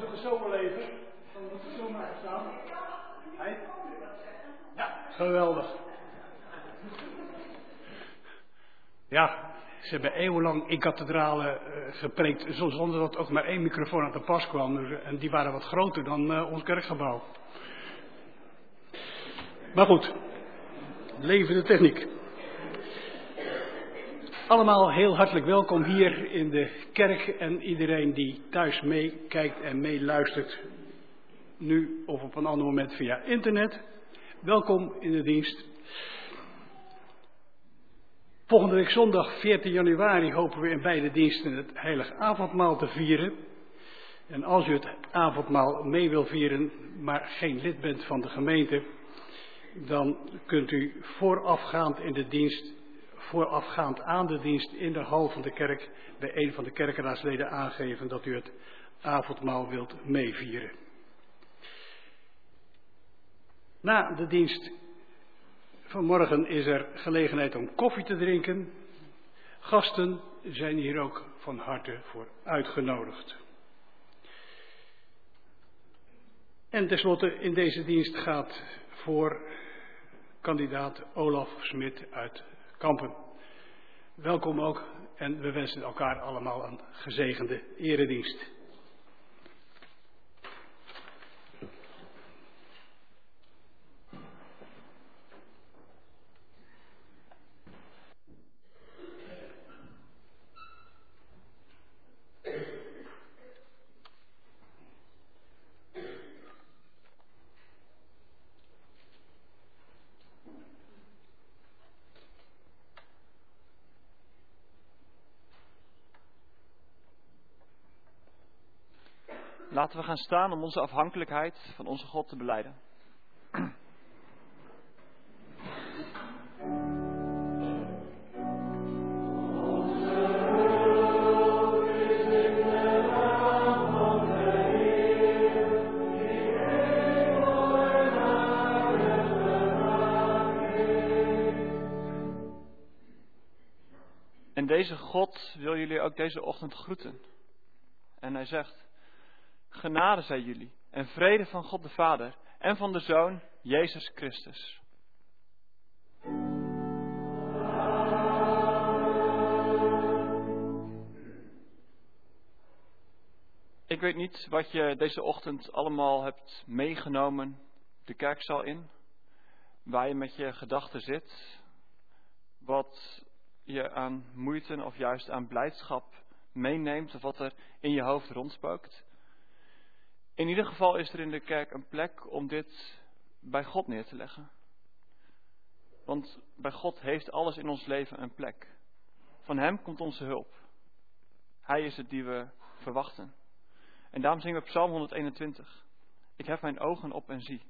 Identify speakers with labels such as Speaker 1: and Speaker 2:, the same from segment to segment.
Speaker 1: van het zomerleven. Van het zomer staan. Hij? Ja, geweldig. Ja, ze hebben eeuwenlang in kathedralen uh, gepreekt zonder dat ook maar één microfoon aan te pas kwam. En die waren wat groter dan uh, ons kerkgebouw. Maar goed, levende techniek. Allemaal heel hartelijk welkom hier in de kerk en iedereen die thuis meekijkt en meeluistert. Nu of op een ander moment via internet. Welkom in de dienst. Volgende week zondag 14 januari hopen we in beide diensten het heilig avondmaal te vieren. En als u het avondmaal mee wil vieren, maar geen lid bent van de gemeente, dan kunt u voorafgaand in de dienst, voorafgaand aan de dienst in de hal van de kerk, bij een van de kerkenraadsleden aangeven dat u het avondmaal wilt meevieren. Na de dienst vanmorgen is er gelegenheid om koffie te drinken. Gasten zijn hier ook van harte voor uitgenodigd. En tenslotte in deze dienst gaat voor kandidaat Olaf Smit uit Kampen. Welkom ook en we wensen elkaar allemaal een gezegende eredienst.
Speaker 2: Laten we gaan staan om onze afhankelijkheid van onze God te beleiden. En deze God wil jullie ook deze ochtend groeten. En hij zegt, genade zij jullie en vrede van God de Vader en van de Zoon, Jezus Christus. Ik weet niet wat je deze ochtend allemaal hebt meegenomen de kerkzaal in, waar je met je gedachten zit, wat je aan moeite of juist aan blijdschap meeneemt of wat er in je hoofd rondspookt. In ieder geval is er in de kerk een plek om dit bij God neer te leggen. Want bij God heeft alles in ons leven een plek. Van Hem komt onze hulp. Hij is het die we verwachten. En daarom zingen we Psalm 121. Ik hef mijn ogen op en zie.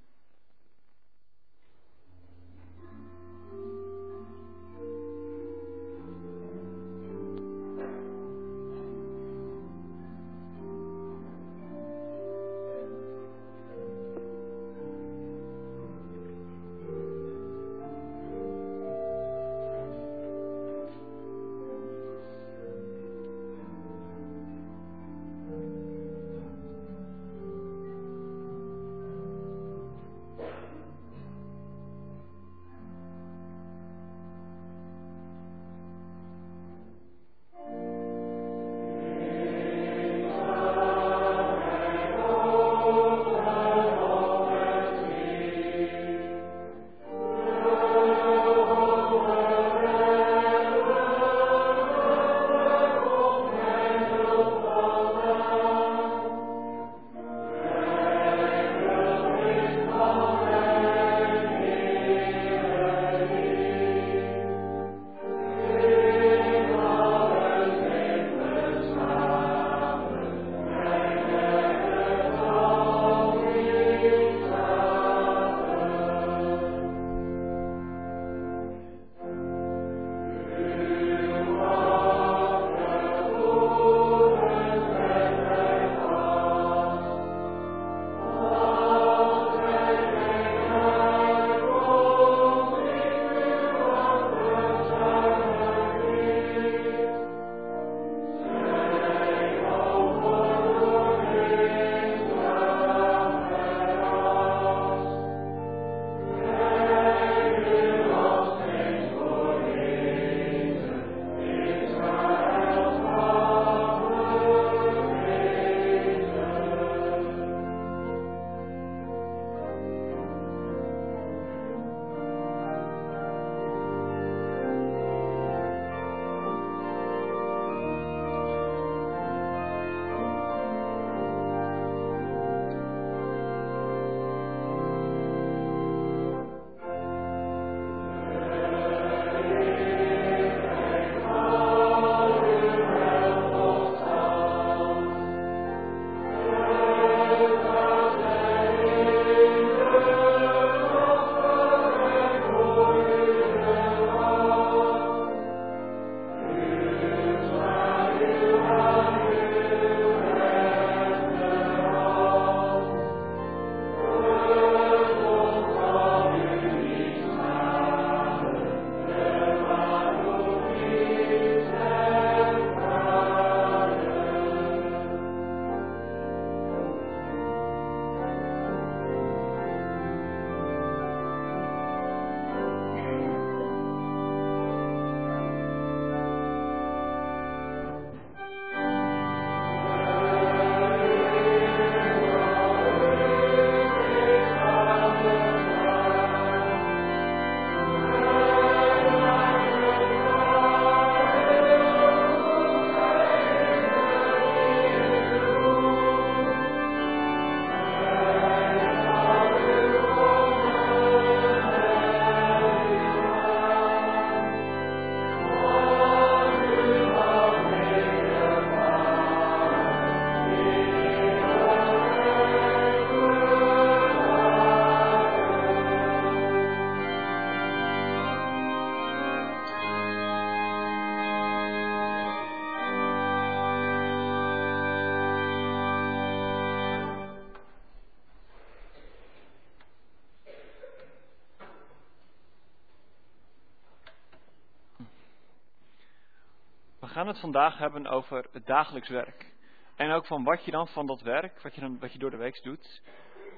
Speaker 2: Gaan het vandaag hebben over het dagelijks werk. En ook van wat je dan van dat werk, wat je, dan, wat je door de week doet,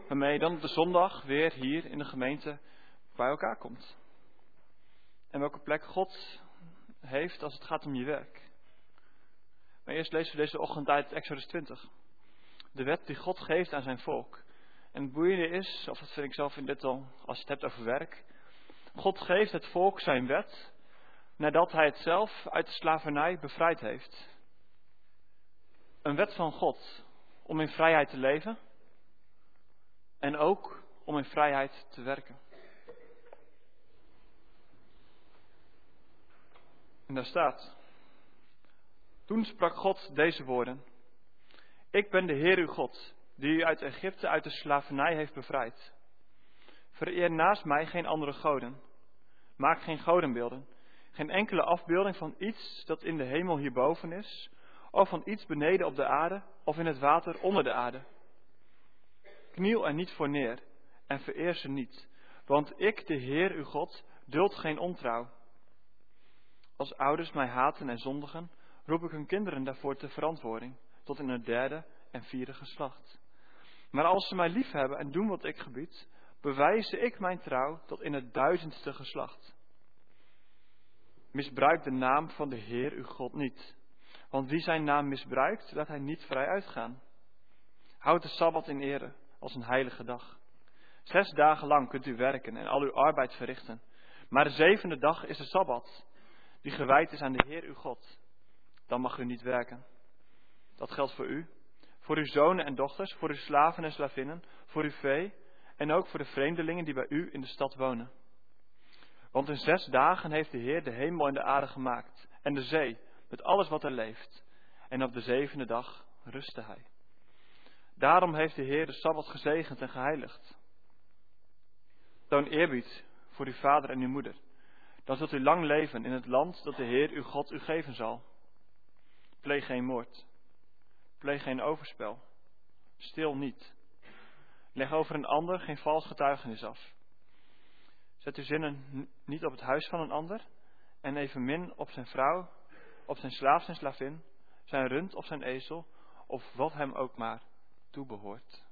Speaker 2: waarmee je dan op de zondag weer hier in de gemeente bij elkaar komt. En welke plek God heeft als het gaat om je werk. Maar eerst lezen we deze ochtend uit Exodus 20. De wet die God geeft aan zijn volk. En het boeiende is, of dat vind ik zelf in dit al, als je het hebt over werk. God geeft het volk zijn wet nadat hij het zelf uit de slavernij bevrijd heeft. Een wet van God om in vrijheid te leven en ook om in vrijheid te werken. En daar staat: Toen sprak God deze woorden: Ik ben de Heer uw God, die u uit Egypte uit de slavernij heeft bevrijd. Vereer naast mij geen andere goden. Maak geen godenbeelden. Geen enkele afbeelding van iets dat in de hemel hierboven is, of van iets beneden op de aarde, of in het water onder de aarde. Kniel er niet voor neer en vereer ze niet, want ik, de Heer uw God, duld geen ontrouw. Als ouders mij haten en zondigen, roep ik hun kinderen daarvoor te verantwoording, tot in het derde en vierde geslacht. Maar als ze mij liefhebben en doen wat ik gebied, bewijze ik mijn trouw tot in het duizendste geslacht. Misbruik de naam van de Heer uw God niet. Want wie zijn naam misbruikt, laat hij niet vrij uitgaan. Houd de Sabbat in ere als een heilige dag. Zes dagen lang kunt u werken en al uw arbeid verrichten. Maar de zevende dag is de Sabbat, die gewijd is aan de Heer uw God. Dan mag u niet werken. Dat geldt voor u, voor uw zonen en dochters, voor uw slaven en slavinnen, voor uw vee en ook voor de vreemdelingen die bij u in de stad wonen. Want in zes dagen heeft de Heer de hemel en de aarde gemaakt en de zee met alles wat er leeft. En op de zevende dag rustte hij. Daarom heeft de Heer de Sabbat gezegend en geheiligd. Toon eerbied voor uw vader en uw moeder. Dan zult u lang leven in het land dat de Heer uw God u geven zal. Pleeg geen moord. Pleeg geen overspel. Stil niet. Leg over een ander geen vals getuigenis af. Zet uw zinnen niet op het huis van een ander en evenmin op zijn vrouw, op zijn slaaf en slavin, zijn rund of zijn ezel, of wat hem ook maar toebehoort.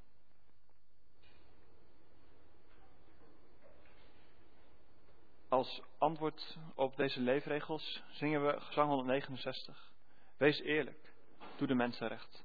Speaker 2: Als antwoord op deze leefregels zingen we gezang 169. Wees eerlijk, doe de mensen recht.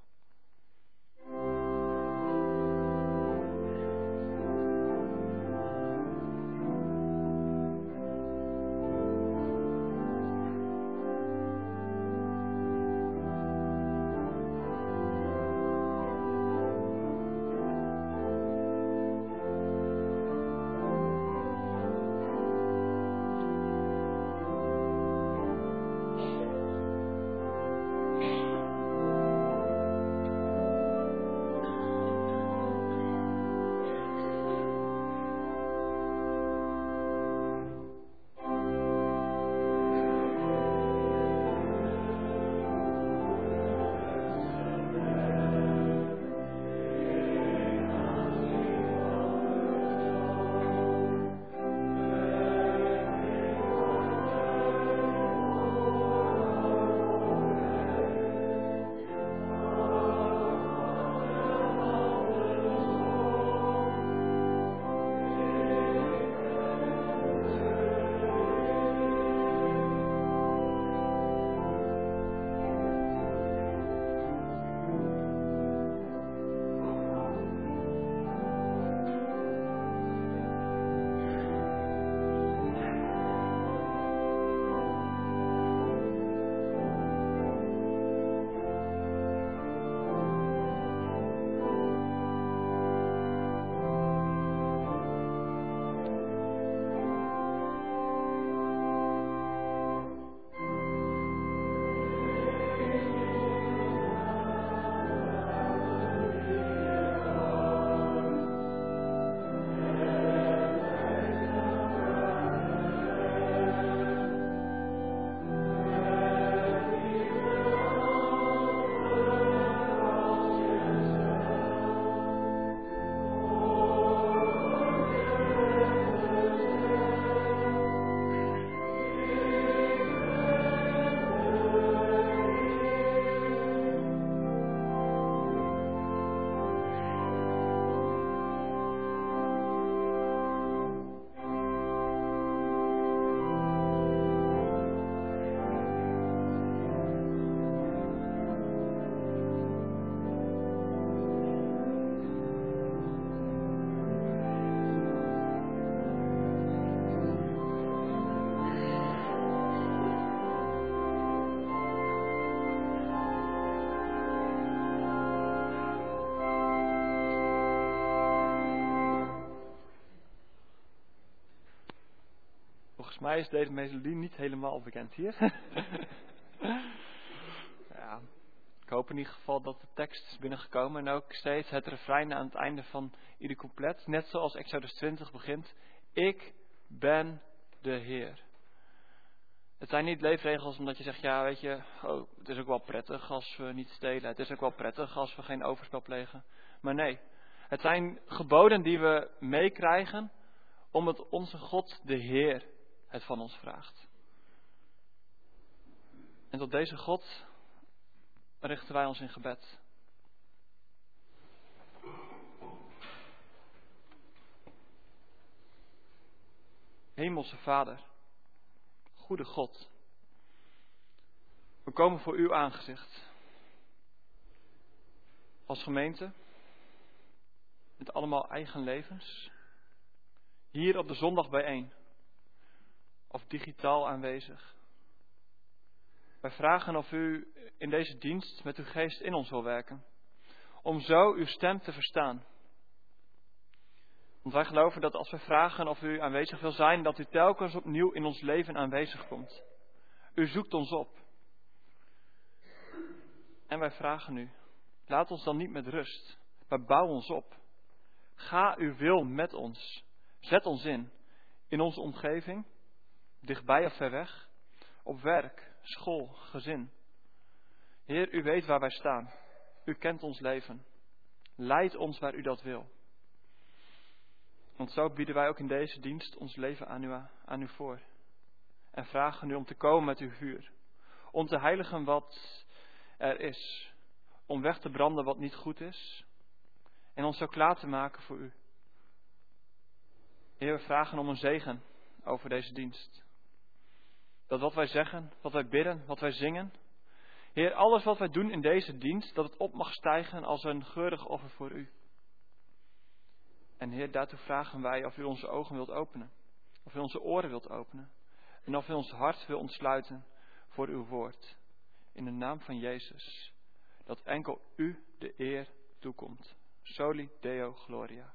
Speaker 2: Mij is deze melodie niet helemaal bekend hier. ja, ik hoop in ieder geval dat de tekst is binnengekomen en ook steeds het refrein aan het einde van ieder couplet. Net zoals Exodus 20 begint. Ik ben de Heer. Het zijn niet leefregels omdat je zegt, ja weet je, oh, het is ook wel prettig als we niet stelen. Het is ook wel prettig als we geen overspel plegen. Maar nee, het zijn geboden die we meekrijgen omdat onze God, de Heer, het van ons vraagt. En tot deze God richten wij ons in gebed. Hemelse Vader, goede God, we komen voor uw aangezicht. Als gemeente, met allemaal eigen levens, hier op de zondag bijeen, of digitaal aanwezig. Wij vragen of u in deze dienst met uw geest in ons wil werken, om zo uw stem te verstaan. Want wij geloven dat als we vragen of u aanwezig wil zijn, dat u telkens opnieuw in ons leven aanwezig komt. U zoekt ons op. En wij vragen u, laat ons dan niet met rust, maar bouw ons op. Ga uw wil met ons. Zet ons in. In onze omgeving, dichtbij of ver weg, op werk, school, gezin. Heer, u weet waar wij staan. U kent ons leven. Leid ons waar u dat wil. Want zo bieden wij ook in deze dienst ons leven aan u, aan u voor. En vragen u om te komen met uw vuur. Om te heiligen wat er is. Om weg te branden wat niet goed is. En ons zo klaar te maken voor u. Heer, we vragen om een zegen over deze dienst. Dat wat wij zeggen, wat wij bidden, wat wij zingen. Heer, alles wat wij doen in deze dienst, dat het op mag stijgen als een geurig offer voor u. En Heer, daartoe vragen wij of u onze ogen wilt openen. Of u onze oren wilt openen. En of u ons hart wil ontsluiten voor uw woord. In de naam van Jezus. Dat enkel u de eer toekomt. Soli Deo Gloria.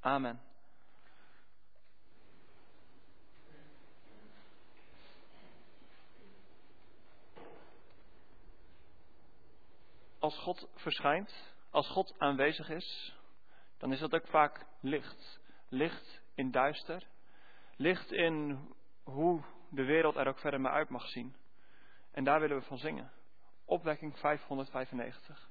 Speaker 2: Amen. Als God verschijnt, als God aanwezig is, dan is dat ook vaak licht. Licht in duister. Licht in hoe de wereld er ook verder maar uit mag zien. En daar willen we van zingen. Opwekking 595.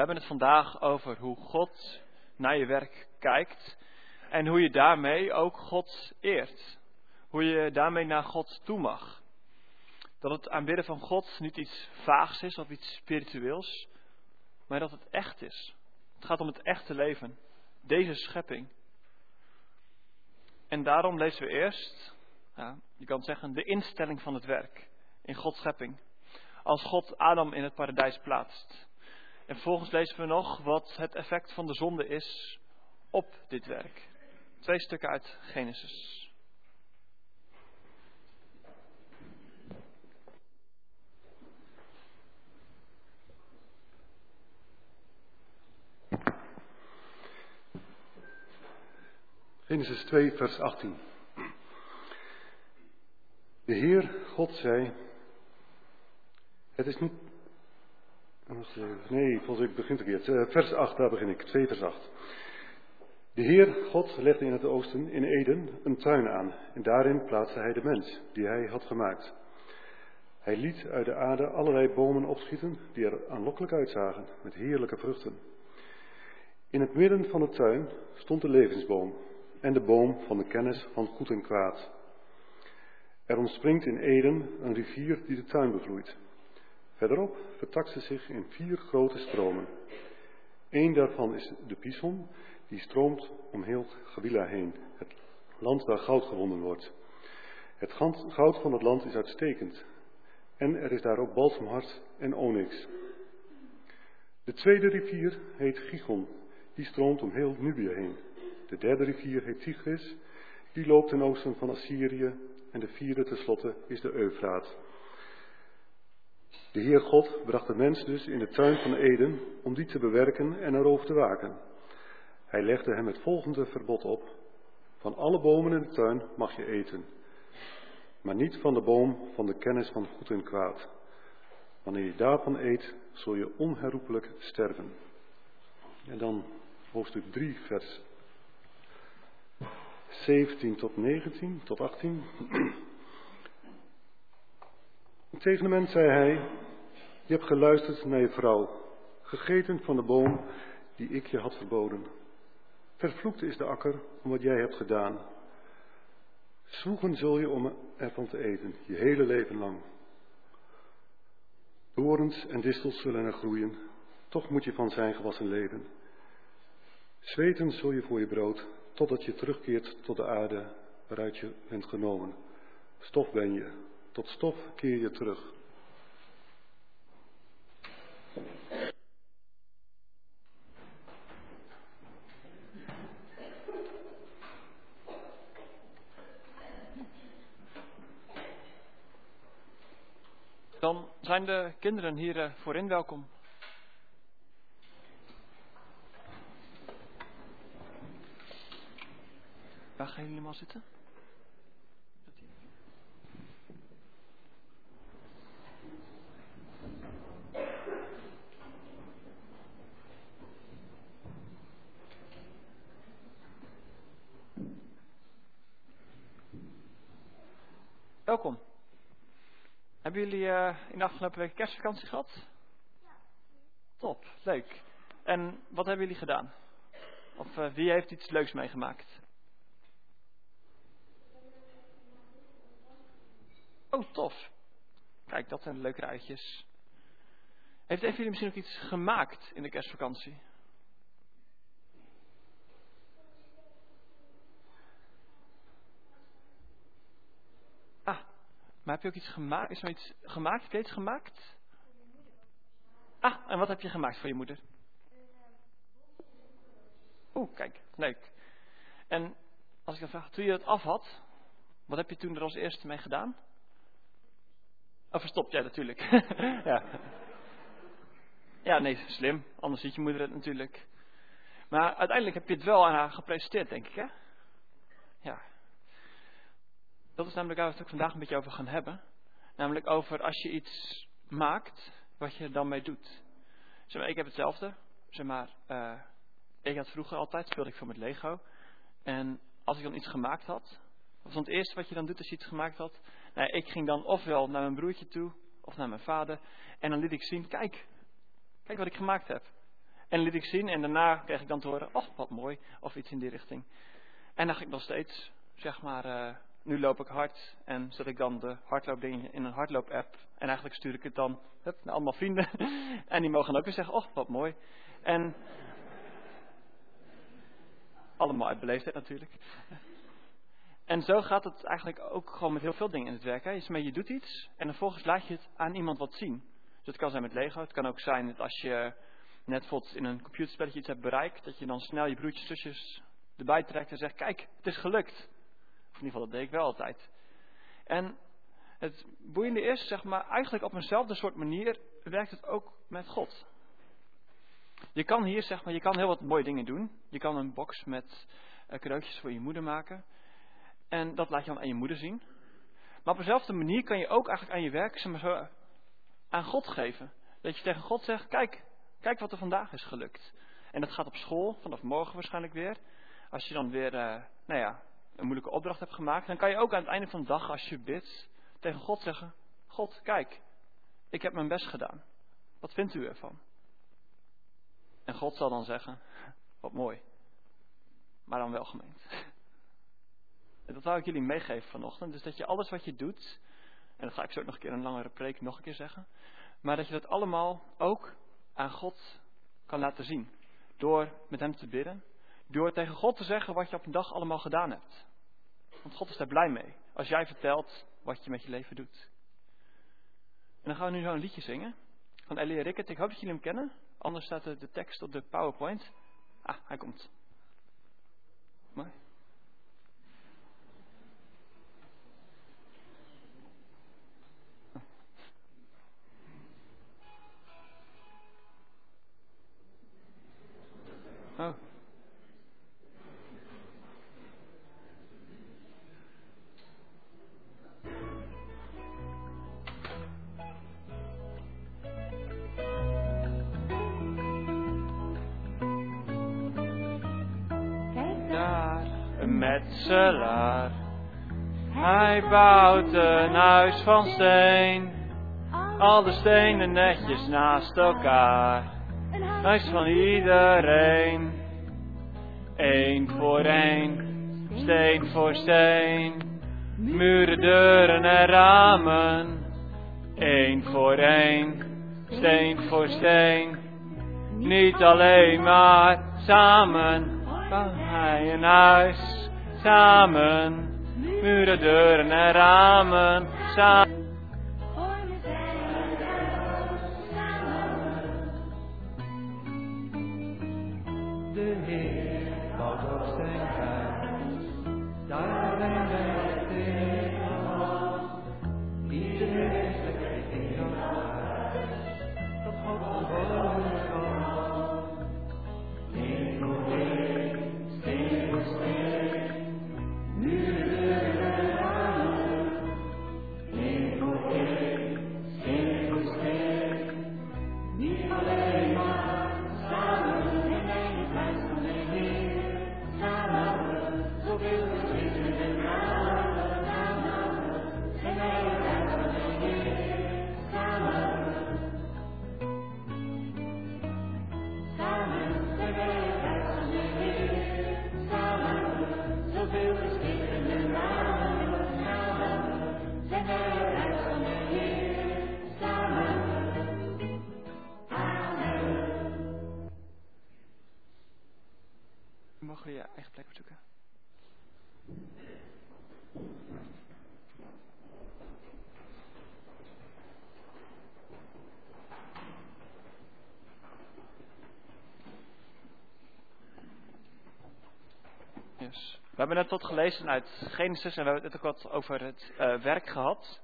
Speaker 2: Hebben het vandaag over hoe God naar je werk kijkt en hoe je daarmee ook God eert. Hoe je daarmee naar God toe mag. Dat het aanbidden van God niet iets vaags is of iets spiritueels, maar dat het echt is. Het gaat om het echte leven, deze schepping. En daarom lezen we eerst, ja, je kan zeggen, de instelling van het werk in Gods schepping. Als God Adam in het paradijs plaatst. En vervolgens lezen we nog wat het effect van de zonde is op dit werk. Twee stukken uit Genesis.
Speaker 3: Genesis 2, vers 18. De Heer God zei: Het is niet. Nee, volgens mij begint verkeerd. Uh, vers 8, daar begin ik. 2 vers 8. De Heer God legde in het oosten, in Eden, een tuin aan. En daarin plaatste hij de mens, die hij had gemaakt. Hij liet uit de aarde allerlei bomen opschieten, die er aanlokkelijk uitzagen, met heerlijke vruchten. In het midden van de tuin stond de levensboom en de boom van de kennis van goed en kwaad. Er ontspringt in Eden een rivier die de tuin bevloeit. Verderop vertakt ze zich in vier grote stromen. Eén daarvan is de Pison, die stroomt om heel Gabila heen, het land waar goud gewonnen wordt. Het goud van het land is uitstekend. En er is daar ook balsemhart en onyx. De tweede rivier heet Gigon, die stroomt om heel Nubië heen. De derde rivier heet Tigris, die loopt ten oosten van Assyrië. En de vierde tenslotte is de Eufraat. De Heer God bracht de mens dus in de tuin van Eden om die te bewerken en erover te waken. Hij legde hem het volgende verbod op. Van alle bomen in de tuin mag je eten, maar niet van de boom van de kennis van goed en kwaad. Wanneer je daarvan eet, zul je onherroepelijk sterven. En dan hoofdstuk 3, vers 17 tot 19, tot 18. Tegen de mens zei hij, je hebt geluisterd naar je vrouw, gegeten van de boom die ik je had verboden. Vervloekt is de akker om wat jij hebt gedaan. Zwoegen zul je om ervan te eten, je hele leven lang. Dorens en distels zullen er groeien, toch moet je van zijn gewassen leven. Zweten zul je voor je brood, totdat je terugkeert tot de aarde waaruit je bent genomen. Stof ben je, tot stof keer je terug.
Speaker 2: Dan zijn de kinderen hier eh, voorin welkom. Waar gaan jullie maar zitten? Welkom. Hebben jullie uh, in de afgelopen week kerstvakantie gehad? Ja. Top, leuk. En wat hebben jullie gedaan? Of uh, wie heeft iets leuks meegemaakt? Oh, tof. Kijk, dat zijn leuke uitjes. Heeft een van jullie misschien ook iets gemaakt in de kerstvakantie? Ah, maar heb je ook iets gemaakt? Is er iets gemaakt? Heb je iets gemaakt? Ah, en wat heb je gemaakt voor je moeder? Oeh, kijk, leuk. En als ik dan vraag, toen je het af had, wat heb je toen er als eerste mee gedaan? Oh, verstopt, ja, natuurlijk. ja. ja, nee, slim. Anders ziet je moeder het natuurlijk. Maar uiteindelijk heb je het wel aan haar gepresenteerd, denk ik, hè? Ja. Dat is namelijk waar we het ook vandaag een beetje over gaan hebben. Namelijk over als je iets maakt, wat je er dan mee doet. Zeg maar, ik heb hetzelfde. Zeg maar, uh, ik had vroeger altijd, speelde ik veel met Lego. En als ik dan iets gemaakt had, was het eerste wat je dan doet als je iets gemaakt had, nou, ik ging dan ofwel naar mijn broertje toe of naar mijn vader. En dan liet ik zien, kijk, kijk wat ik gemaakt heb. En liet ik zien en daarna kreeg ik dan te horen, oh wat mooi, of iets in die richting. En dan ging ik nog steeds, zeg maar, uh, nu loop ik hard en zet ik dan de hardloopdingen in een hardloop-app. En eigenlijk stuur ik het dan naar allemaal vrienden. en die mogen ook weer zeggen, oh wat mooi. En allemaal uit beleefdheid natuurlijk. En zo gaat het eigenlijk ook gewoon met heel veel dingen in het werk. Hè. Je doet iets en vervolgens laat je het aan iemand wat zien. Dus het kan zijn met Lego. Het kan ook zijn dat als je net bijvoorbeeld in een computerspelletje iets hebt bereikt, dat je dan snel je broertjes, zusjes erbij trekt en zegt: Kijk, het is gelukt. In ieder geval, dat deed ik wel altijd. En het boeiende is, zeg maar, eigenlijk op eenzelfde soort manier werkt het ook met God. Je kan hier, zeg maar, je kan heel wat mooie dingen doen. Je kan een box met uh, cadeautjes voor je moeder maken. En dat laat je dan aan je moeder zien. Maar op dezelfde manier kan je ook eigenlijk aan je werk zeg maar, zo, aan God geven. Dat je tegen God zegt, kijk, kijk wat er vandaag is gelukt. En dat gaat op school, vanaf morgen waarschijnlijk weer. Als je dan weer, uh, nou ja, een moeilijke opdracht hebt gemaakt. Dan kan je ook aan het einde van de dag, als je bidt, tegen God zeggen, God, kijk, ik heb mijn best gedaan. Wat vindt u ervan? En God zal dan zeggen, wat mooi. Maar dan wel gemeend. En dat wou ik jullie meegeven vanochtend. Dus dat je alles wat je doet, en dat ga ik zo nog een keer een langere preek nog een keer zeggen. Maar dat je dat allemaal ook aan God kan laten zien. Door met Hem te bidden. Door tegen God te zeggen wat je op een dag allemaal gedaan hebt. Want God is daar blij mee. Als jij vertelt wat je met je leven doet. En dan gaan we nu zo een liedje zingen. Van Elia Rickert. Ik hoop dat jullie hem kennen. Anders staat de tekst op de PowerPoint. Ah, hij komt. Van steen, al de stenen netjes naast elkaar. Huis van iedereen, één voor één, steen voor steen. Muren, deuren en ramen, één voor één, steen voor steen. Niet alleen maar samen, bouwt hij een huis samen. Muren, deuren en ramen samen. We hebben net wat gelezen uit Genesis en we hebben het ook wat over het uh, werk gehad.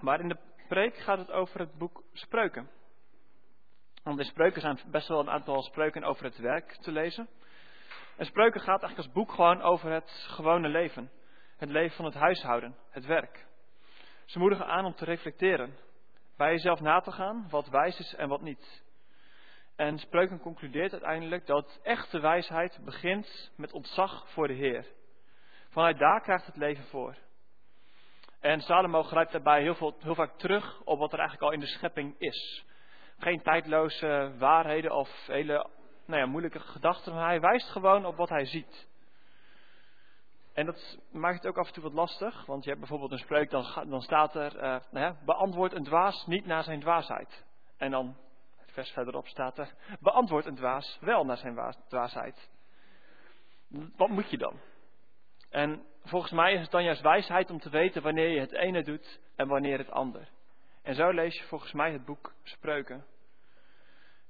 Speaker 2: Maar in de preek gaat het over het boek Spreuken. Want in Spreuken zijn best wel een aantal spreuken over het werk te lezen. En Spreuken gaat eigenlijk als boek gewoon over het gewone leven. Het leven van het huishouden, het werk. Ze moedigen aan om te reflecteren. Bij jezelf na te gaan wat wijs is en wat niet. En Spreuken concludeert uiteindelijk dat echte wijsheid begint met ontzag voor de Heer. Vanuit daar krijgt het leven voor. En Salomo grijpt daarbij heel, veel, heel vaak terug op wat er eigenlijk al in de schepping is. Geen tijdloze waarheden of hele nou ja, moeilijke gedachten. Maar hij wijst gewoon op wat hij ziet. En dat maakt het ook af en toe wat lastig. Want je hebt bijvoorbeeld een spreuk, dan, dan staat er, uh, nou ja, beantwoord een dwaas niet naar zijn dwaasheid. En dan, vers verderop staat er, beantwoord een dwaas wel naar zijn dwaasheid. Wat moet je dan? En volgens mij is het dan juist wijsheid om te weten wanneer je het ene doet en wanneer het ander. En zo lees je volgens mij het boek Spreuken.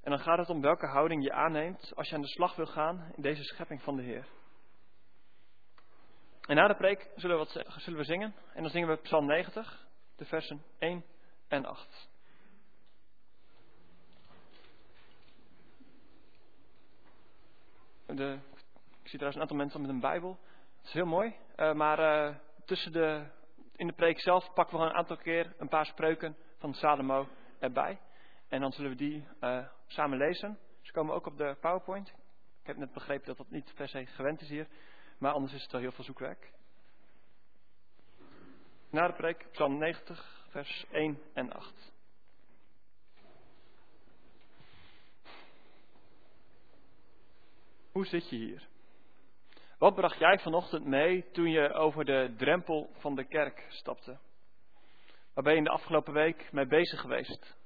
Speaker 2: En dan gaat het om welke houding je aanneemt als je aan de slag wil gaan in deze schepping van de Heer. En na de preek zullen we, zullen we zingen. En dan zingen we Psalm 90, de versen 1 en 8. De, ik zie trouwens een aantal mensen met een Bijbel. Dat is heel mooi. Uh, maar uh, tussen de, in de preek zelf pakken we een aantal keer een paar spreuken van Salomo erbij. En dan zullen we die uh, samen lezen. Ze komen ook op de PowerPoint. Ik heb net begrepen dat dat niet per se gewend is hier. Maar anders is het wel heel veel zoekwerk. Na de preek, Psalm 90, vers 1 en 8. Hoe zit je hier? Wat bracht jij vanochtend mee toen je over de drempel van de kerk stapte? Waar ben je in de afgelopen week mee bezig geweest?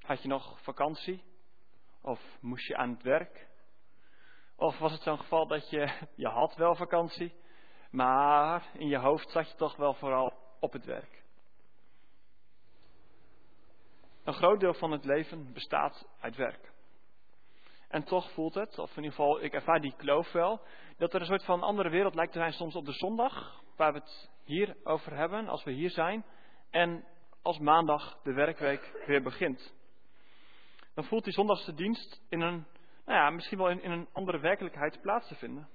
Speaker 2: Had je nog vakantie? Of moest je aan het werk? Of was het zo'n geval dat je, je had wel vakantie, maar in je hoofd zat je toch wel vooral op het werk? Een groot deel van het leven bestaat uit werk. En toch voelt het, of in ieder geval, ik ervaar die kloof wel, dat er een soort van andere wereld lijkt te zijn soms op de zondag, waar we het hier over hebben, als we hier zijn, en als maandag de werkweek weer begint. Dan voelt die zondagse dienst in een nou ja, misschien wel in, een andere werkelijkheid plaats te vinden.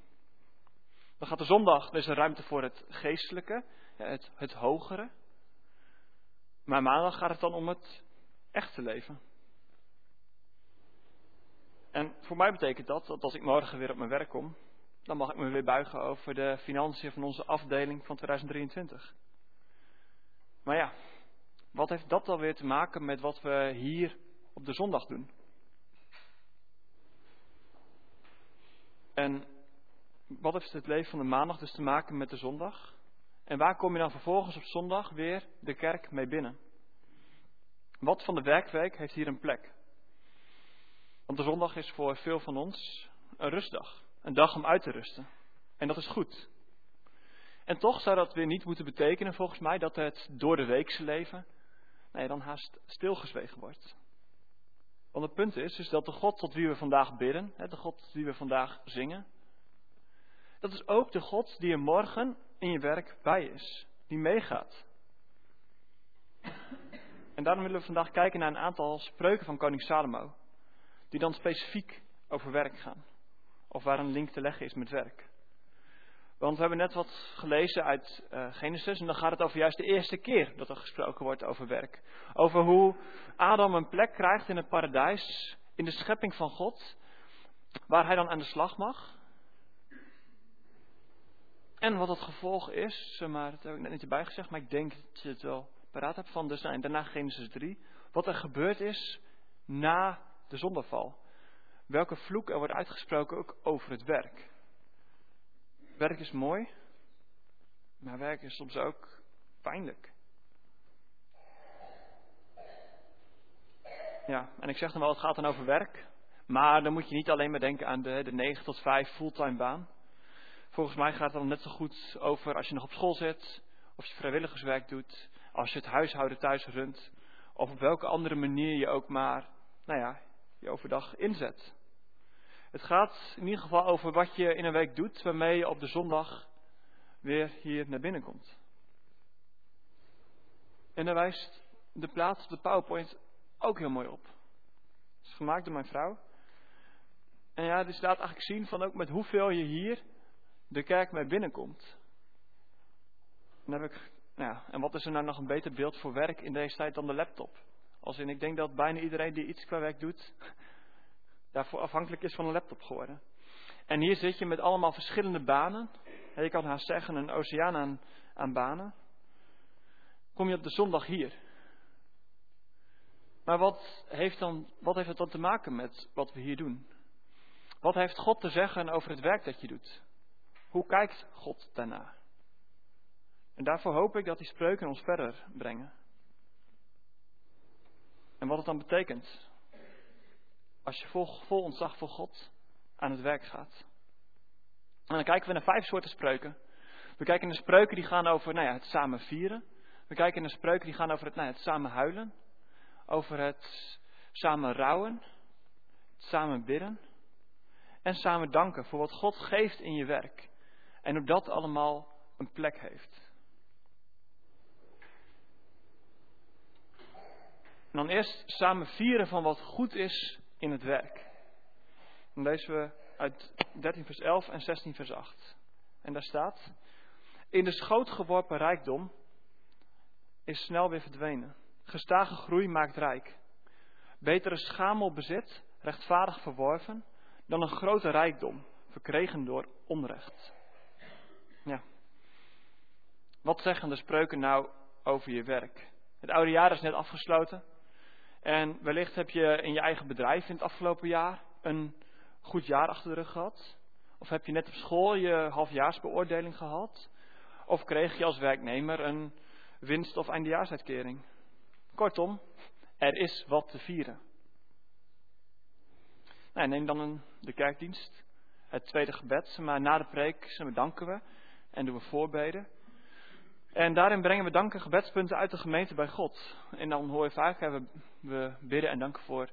Speaker 2: Dan gaat de zondag, is een ruimte voor het geestelijke, het, het hogere. Maar maandag gaat het dan om het echte leven. En voor mij betekent dat dat als ik morgen weer op mijn werk kom, dan mag ik me weer buigen over de financiën van onze afdeling van 2023. Maar ja, wat heeft dat dan weer te maken met wat we hier op de zondag doen? En wat heeft het leven van de maandag dus te maken met de zondag? En waar kom je dan vervolgens op zondag weer de kerk mee binnen? Wat van de werkweek heeft hier een plek? Want de zondag is voor veel van ons een rustdag. Een dag om uit te rusten. En dat is goed. En toch zou dat weer niet moeten betekenen, volgens mij, dat het door de weekse leven, nee, dan haast stilgezwegen wordt. Want het punt is, is dat de God tot wie we vandaag bidden, de God tot we vandaag zingen, dat is ook de God die er morgen in je werk bij is, die meegaat. En daarom willen we vandaag kijken naar een aantal spreuken van koning Salomo, die dan specifiek over werk gaan, of waar een link te leggen is met werk. Want we hebben net wat gelezen uit uh, Genesis en dan gaat het over juist de eerste keer dat er gesproken wordt over werk. Over hoe Adam een plek krijgt in het paradijs, in de schepping van God, waar hij dan aan de slag mag. En wat het gevolg is, maar dat heb ik net niet erbij gezegd, maar ik denk dat je het wel paraat hebt van dus, en daarna Genesis 3. Wat er gebeurd is na de zondeval. Welke vloek er wordt uitgesproken ook over het werk. Werk is mooi, maar werk is soms ook pijnlijk. Ja, en ik zeg dan wel, het gaat dan over werk. Maar dan moet je niet alleen maar denken aan de, de 9 tot 5 fulltime baan. Volgens mij gaat het dan net zo goed over als je nog op school zit, of je vrijwilligerswerk doet, als je het huishouden thuis runt, of op welke andere manier je ook maar, nou ja, je overdag inzet. Het gaat in ieder geval over wat je in een week doet waarmee je op de zondag weer hier naar binnen komt. En daar wijst de plaats op de PowerPoint ook heel mooi op. Het is gemaakt door mijn vrouw. En ja, dus laat eigenlijk zien van ook met hoeveel je hier de kerk mee binnenkomt. En, heb ik, nou en wat is er nou nog een beter beeld voor werk in deze tijd dan de laptop? Als in, ik denk dat bijna iedereen die iets qua werk doet, daarvoor afhankelijk is van een laptop geworden. En hier zit je met allemaal verschillende banen. Je kan haast zeggen een oceaan aan, aan banen. Kom je op de zondag hier. Maar wat heeft, dan, wat heeft het dan te maken met wat we hier doen? Wat heeft God te zeggen over het werk dat je doet? Hoe kijkt God daarna? En daarvoor hoop ik dat die spreuken ons verder brengen. En wat het dan betekent als je vol, ontzag voor God aan het werk gaat. En dan kijken we naar vijf soorten spreuken. We kijken naar spreuken die gaan over nou ja, het samen vieren. We kijken naar spreuken die gaan over het, nou ja, het samen huilen. Over het samen rouwen. Het samen bidden. En samen danken voor wat God geeft in je werk. En hoe dat allemaal een plek heeft. En dan eerst samen vieren van wat goed is in het werk. Dan lezen we uit 13 vers 11 en 16 vers 8. En daar staat: In de schoot geworpen rijkdom is snel weer verdwenen. Gestage groei maakt rijk. Betere schamel bezit, rechtvaardig verworven, dan een grote rijkdom, verkregen door onrecht. Ja. Wat zeggen de spreuken nou over je werk? Het oude jaar is net afgesloten. En wellicht heb je in je eigen bedrijf in het afgelopen jaar een goed jaar achter de rug gehad. Of heb je net op school je halfjaarsbeoordeling gehad. Of kreeg je als werknemer een winst- of eindejaarsuitkering. Kortom, er is wat te vieren. Nou, neem dan een, de kerkdienst, het tweede gebed. Maar na de preek danken we en doen we voorbeden. En daarin brengen we danken gebedspunten uit de gemeente bij God. En dan hoor je vaak, we, we bidden en danken voor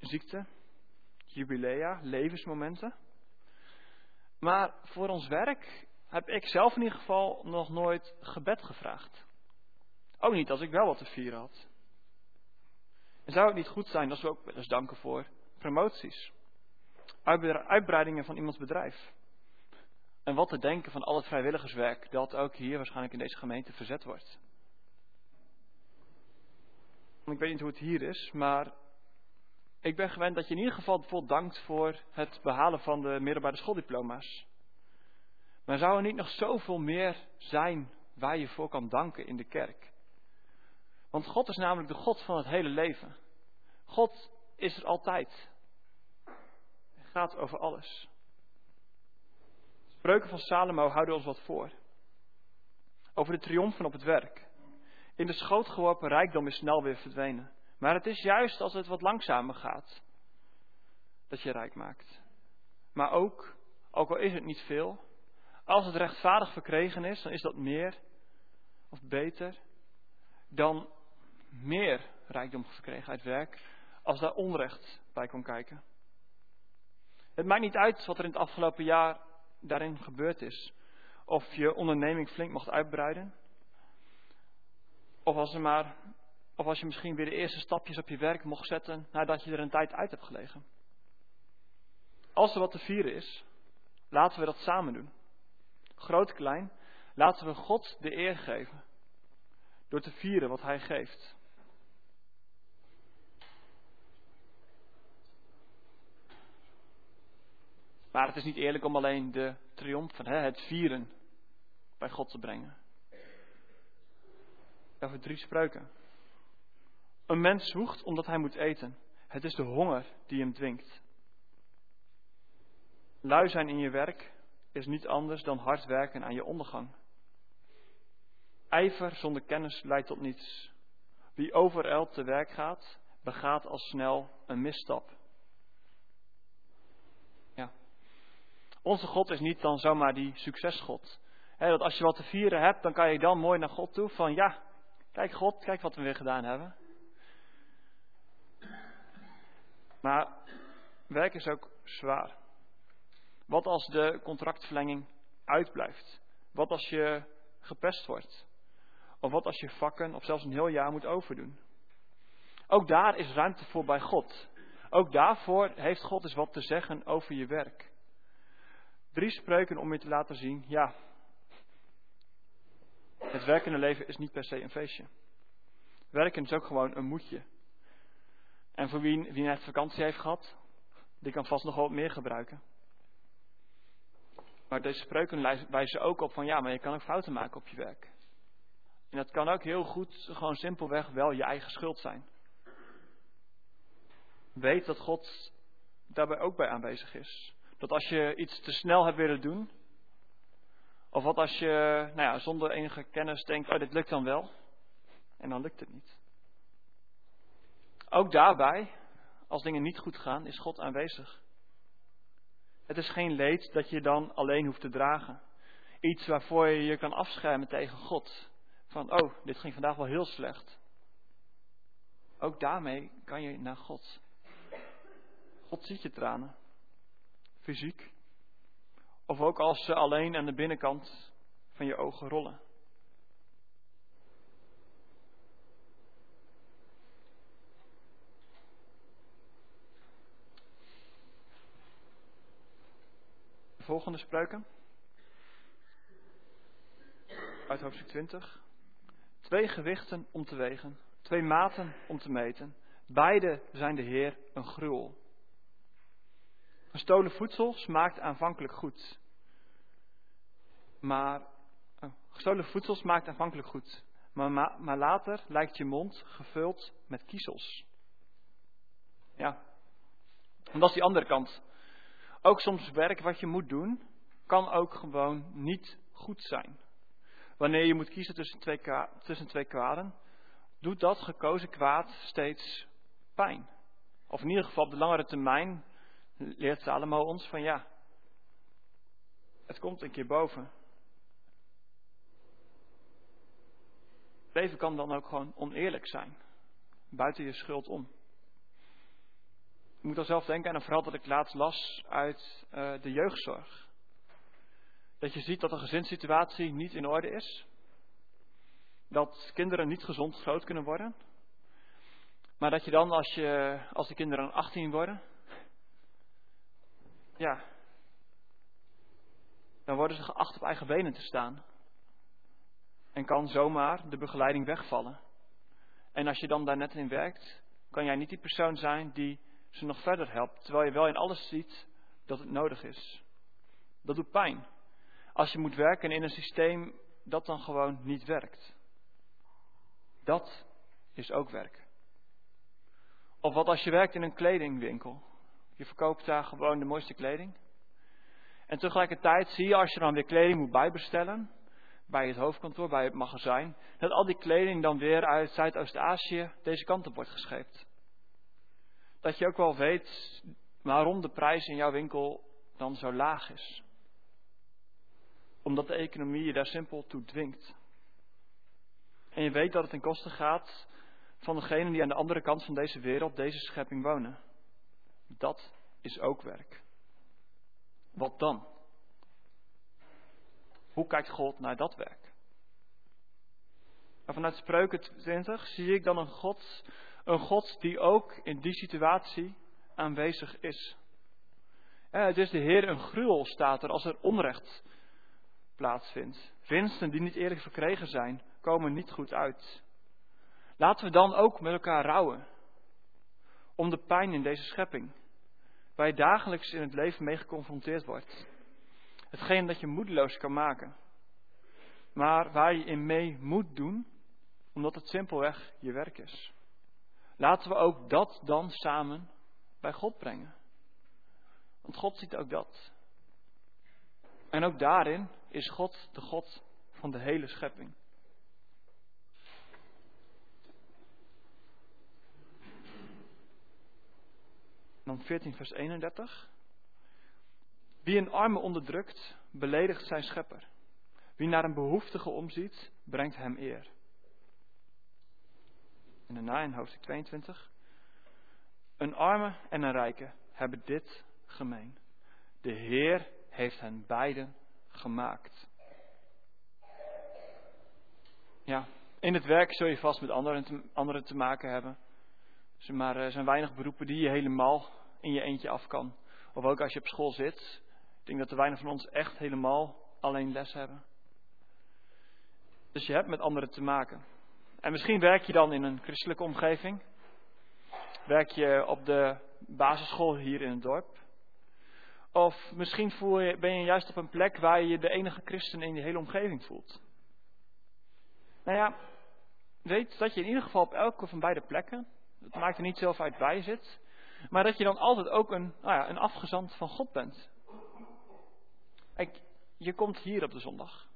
Speaker 2: ziekte, jubilea, levensmomenten. Maar voor ons werk heb ik zelf in ieder geval nog nooit gebed gevraagd. Ook niet als ik wel wat te vieren had. En zou het niet goed zijn als we ook wel eens danken voor promoties, uitbreidingen van iemands bedrijf? En wat te denken van al het vrijwilligerswerk dat ook hier waarschijnlijk in deze gemeente verzet wordt. Ik weet niet hoe het hier is, maar ik ben gewend dat je in ieder geval bijvoorbeeld dankt voor het behalen van de middelbare schooldiploma's. Maar zou er niet nog zoveel meer zijn waar je voor kan danken in de kerk? Want God is namelijk de God van het hele leven. God is er altijd. Hij gaat over alles. Spreuken van Salomo houden ons wat voor. Over de triomfen op het werk. In de schoot geworpen rijkdom is snel weer verdwenen. Maar het is juist als het wat langzamer gaat, dat je rijk maakt. Maar ook, ook al is het niet veel, als het rechtvaardig verkregen is, dan is dat meer of beter dan meer rijkdom verkregen uit werk, als daar onrecht bij kon kijken. Het maakt niet uit wat er in het afgelopen jaar daarin gebeurd is. Of je onderneming flink mocht uitbreiden. Of als, er maar, of als je misschien weer de eerste stapjes op je werk mocht zetten nadat je er een tijd uit hebt gelegen. Als er wat te vieren is, laten we dat samen doen. Groot, klein, laten we God de eer geven. Door te vieren wat Hij geeft. Maar het is niet eerlijk om alleen de triomfen, het vieren, bij God te brengen. Over drie spreuken. Een mens zwoegt omdat hij moet eten. Het is de honger die hem dwingt. Lui zijn in je werk is niet anders dan hard werken aan je ondergang. Ijver zonder kennis leidt tot niets. Wie overijld te werk gaat, begaat al snel een misstap. Onze God is niet dan zomaar die succesgod. Dat als je wat te vieren hebt, dan kan je dan mooi naar God toe van ja, kijk God, kijk wat we weer gedaan hebben. Maar werk is ook zwaar. Wat als de contractverlenging uitblijft? Wat als je gepest wordt? Of wat als je vakken of zelfs een heel jaar moet overdoen? Ook daar is ruimte voor bij God. Ook daarvoor heeft God eens wat te zeggen over je werk. Drie spreuken om je te laten zien, ja, het werkende leven is niet per se een feestje. Werken is ook gewoon een moedje. En voor wie, wie net vakantie heeft gehad, die kan vast nog wel wat meer gebruiken. Maar deze spreuken wijzen ook op van ja, maar je kan ook fouten maken op je werk. En dat kan ook heel goed, gewoon simpelweg wel je eigen schuld zijn. weet dat God daarbij ook bij aanwezig is. Dat als je iets te snel hebt willen doen, of wat als je nou ja, zonder enige kennis denkt, oh dit lukt dan wel, en dan lukt het niet. Ook daarbij, als dingen niet goed gaan, is God aanwezig. Het is geen leed dat je dan alleen hoeft te dragen. Iets waarvoor je je kan afschermen tegen God. Van, oh, dit ging vandaag wel heel slecht. Ook daarmee kan je naar God. God ziet je tranen. Fysiek. Of ook als ze alleen aan de binnenkant van je ogen rollen. volgende spreuken. Uit hoofdstuk 20. Twee gewichten om te wegen, twee maten om te meten. Beide zijn de Heer een gruwel. Gestolen voedsel smaakt aanvankelijk goed. Maar oh, gestolen voedsel smaakt aanvankelijk goed. Maar, maar, later lijkt je mond gevuld met kiezels. Ja. En dat is die andere kant. Ook soms werk wat je moet doen, kan ook gewoon niet goed zijn. Wanneer je moet kiezen tussen twee, tussen twee kwaden, doet dat gekozen kwaad steeds pijn. Of in ieder geval op de langere termijn leert Salomo ons van ja, het komt een keer boven. Leven kan dan ook gewoon oneerlijk zijn, buiten je schuld om. Ik moet al zelf denken aan een verhaal dat ik laatst las uit uh, de jeugdzorg. Dat je ziet dat de gezinssituatie niet in orde is. Dat kinderen niet gezond groot kunnen worden. Maar dat je dan, als, je, als de kinderen 18 worden, ja, dan worden ze geacht op eigen benen te staan. En kan zomaar de begeleiding wegvallen. En als je dan daar net in werkt, kan jij niet die persoon zijn die ze nog verder helpt, terwijl je wel in alles ziet dat het nodig is. Dat doet pijn. Als je moet werken in een systeem dat dan gewoon niet werkt. Dat is ook werken. Of wat als je werkt in een kledingwinkel. Je verkoopt daar gewoon de mooiste kleding. En tegelijkertijd zie je als je dan weer kleding moet bijbestellen, bij het hoofdkantoor, bij het magazijn, dat al die kleding dan weer uit Zuidoost-Azië deze kant op wordt gescheept dat je ook wel weet waarom de prijs in jouw winkel dan zo laag is. Omdat de economie je daar simpel toe dwingt. En je weet dat het ten koste gaat van degenen die aan de andere kant van deze wereld, deze schepping wonen. Dat is ook werk. Wat dan? Hoe kijkt God naar dat werk? En vanuit Spreuken 20 zie ik dan een God een God die ook in die situatie aanwezig is. het is de Heer een gruwel, staat er, als er onrecht plaatsvindt. Winsten die niet eerlijk verkregen zijn, komen niet goed uit. Laten we dan ook met elkaar rouwen. Om de pijn in deze schepping. Waar je dagelijks in het leven mee geconfronteerd wordt. Hetgeen dat je moedeloos kan maken. Maar waar je in mee moet doen, omdat het simpelweg je werk is. Laten we ook dat dan samen bij God brengen. Want God ziet ook dat. En ook daarin is God de God van de hele schepping. Dan 14 vers 31. Wie een arme onderdrukt, beledigt zijn schepper. Wie naar een behoeftige omziet, brengt hem eer. En daarna in hoofdstuk 22. Een arme en een rijke hebben dit gemeen. De Heer heeft hen beiden gemaakt. Ja, in het werk zul je vast met anderen te, te maken hebben. Maar er zijn weinig beroepen die je helemaal in je eentje af kan. Of ook als je op school zit. Ik denk dat er weinig van ons echt helemaal alleen les hebben. Dus je hebt met anderen te maken. En misschien werk je dan in een christelijke omgeving. Werk je op de basisschool hier in het dorp. Of misschien voel je, ben je juist op een plek waar je je de enige christen in je hele omgeving voelt. Nou ja, weet dat je in ieder geval op elke van beide plekken, het maakt er niet zelf uit waar je zit, Maar dat je dan altijd ook een, nou ja, een afgezant van God bent. Kijk, je komt hier op de zondag.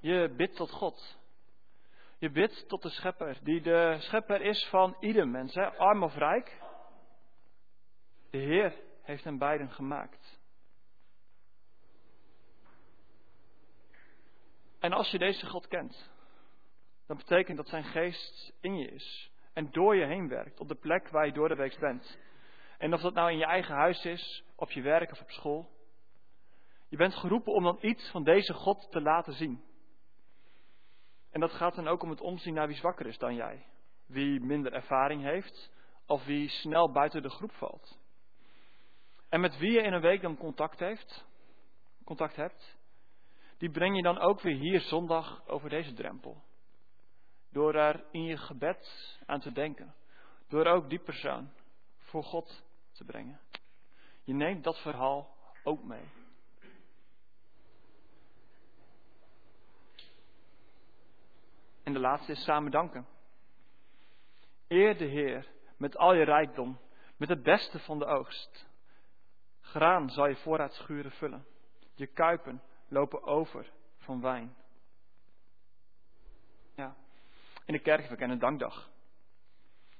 Speaker 2: Je bidt tot God. Je bidt tot de schepper, die de schepper is van ieder mens, hè, arm of rijk. De Heer heeft hen beiden gemaakt. En als je deze God kent, dan betekent dat zijn geest in je is en door je heen werkt op de plek waar je door de week bent. En of dat nou in je eigen huis is, op je werk of op school. Je bent geroepen om dan iets van deze God te laten zien. En dat gaat dan ook om het omzien naar wie zwakker is dan jij. Wie minder ervaring heeft of wie snel buiten de groep valt. En met wie je in een week dan contact heeft, contact hebt, die breng je dan ook weer hier zondag over deze drempel. Door er in je gebed aan te denken. Door ook die persoon voor God te brengen. Je neemt dat verhaal ook mee. En de laatste is samen danken. Eer de Heer met al je rijkdom, met het beste van de oogst. Graan zal je voorraadschuren vullen. Je kuipen lopen over van wijn. Ja. In de kerk kennen dankdag.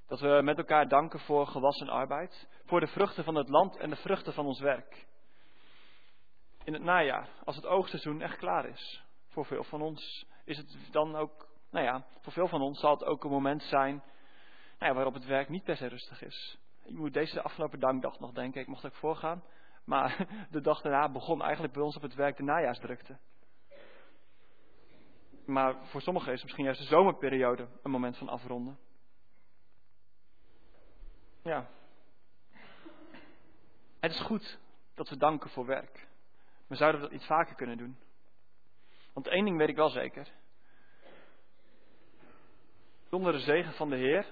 Speaker 2: Dat we met elkaar danken voor gewassen arbeid, voor de vruchten van het land en de vruchten van ons werk. In het najaar, als het oogstseizoen echt klaar is, voor veel van ons is het dan ook, nou ja, voor veel van ons zal het ook een moment zijn nou ja, waarop het werk niet per se rustig is. Ik moet deze afgelopen dankdag nog denken, ik mocht ook voorgaan. Maar de dag daarna begon eigenlijk bij ons op het werk de najaarsdrukte. Maar voor sommigen is misschien juist de zomerperiode een moment van afronden. Ja. Het is goed dat we danken voor werk. Maar zouden we dat iets vaker kunnen doen? Want één ding weet ik wel zeker. Zonder de zegen van de Heer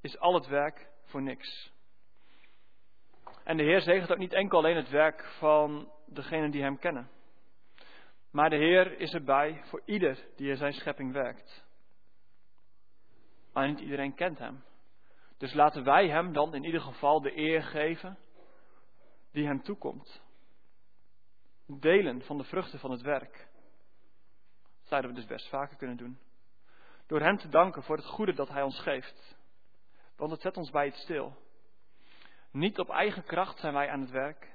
Speaker 2: is al het werk voor niks. En de Heer zegent ook niet enkel alleen het werk van degenen die Hem kennen. Maar de Heer is erbij voor ieder die in zijn schepping werkt. Maar niet iedereen kent Hem. Dus laten wij Hem dan in ieder geval de eer geven die Hem toekomt. Delen van de vruchten van het werk. Dat zouden we dus best vaker kunnen doen. Door Hem te danken voor het goede dat Hij ons geeft. Want het zet ons bij het stil. Niet op eigen kracht zijn wij aan het werk.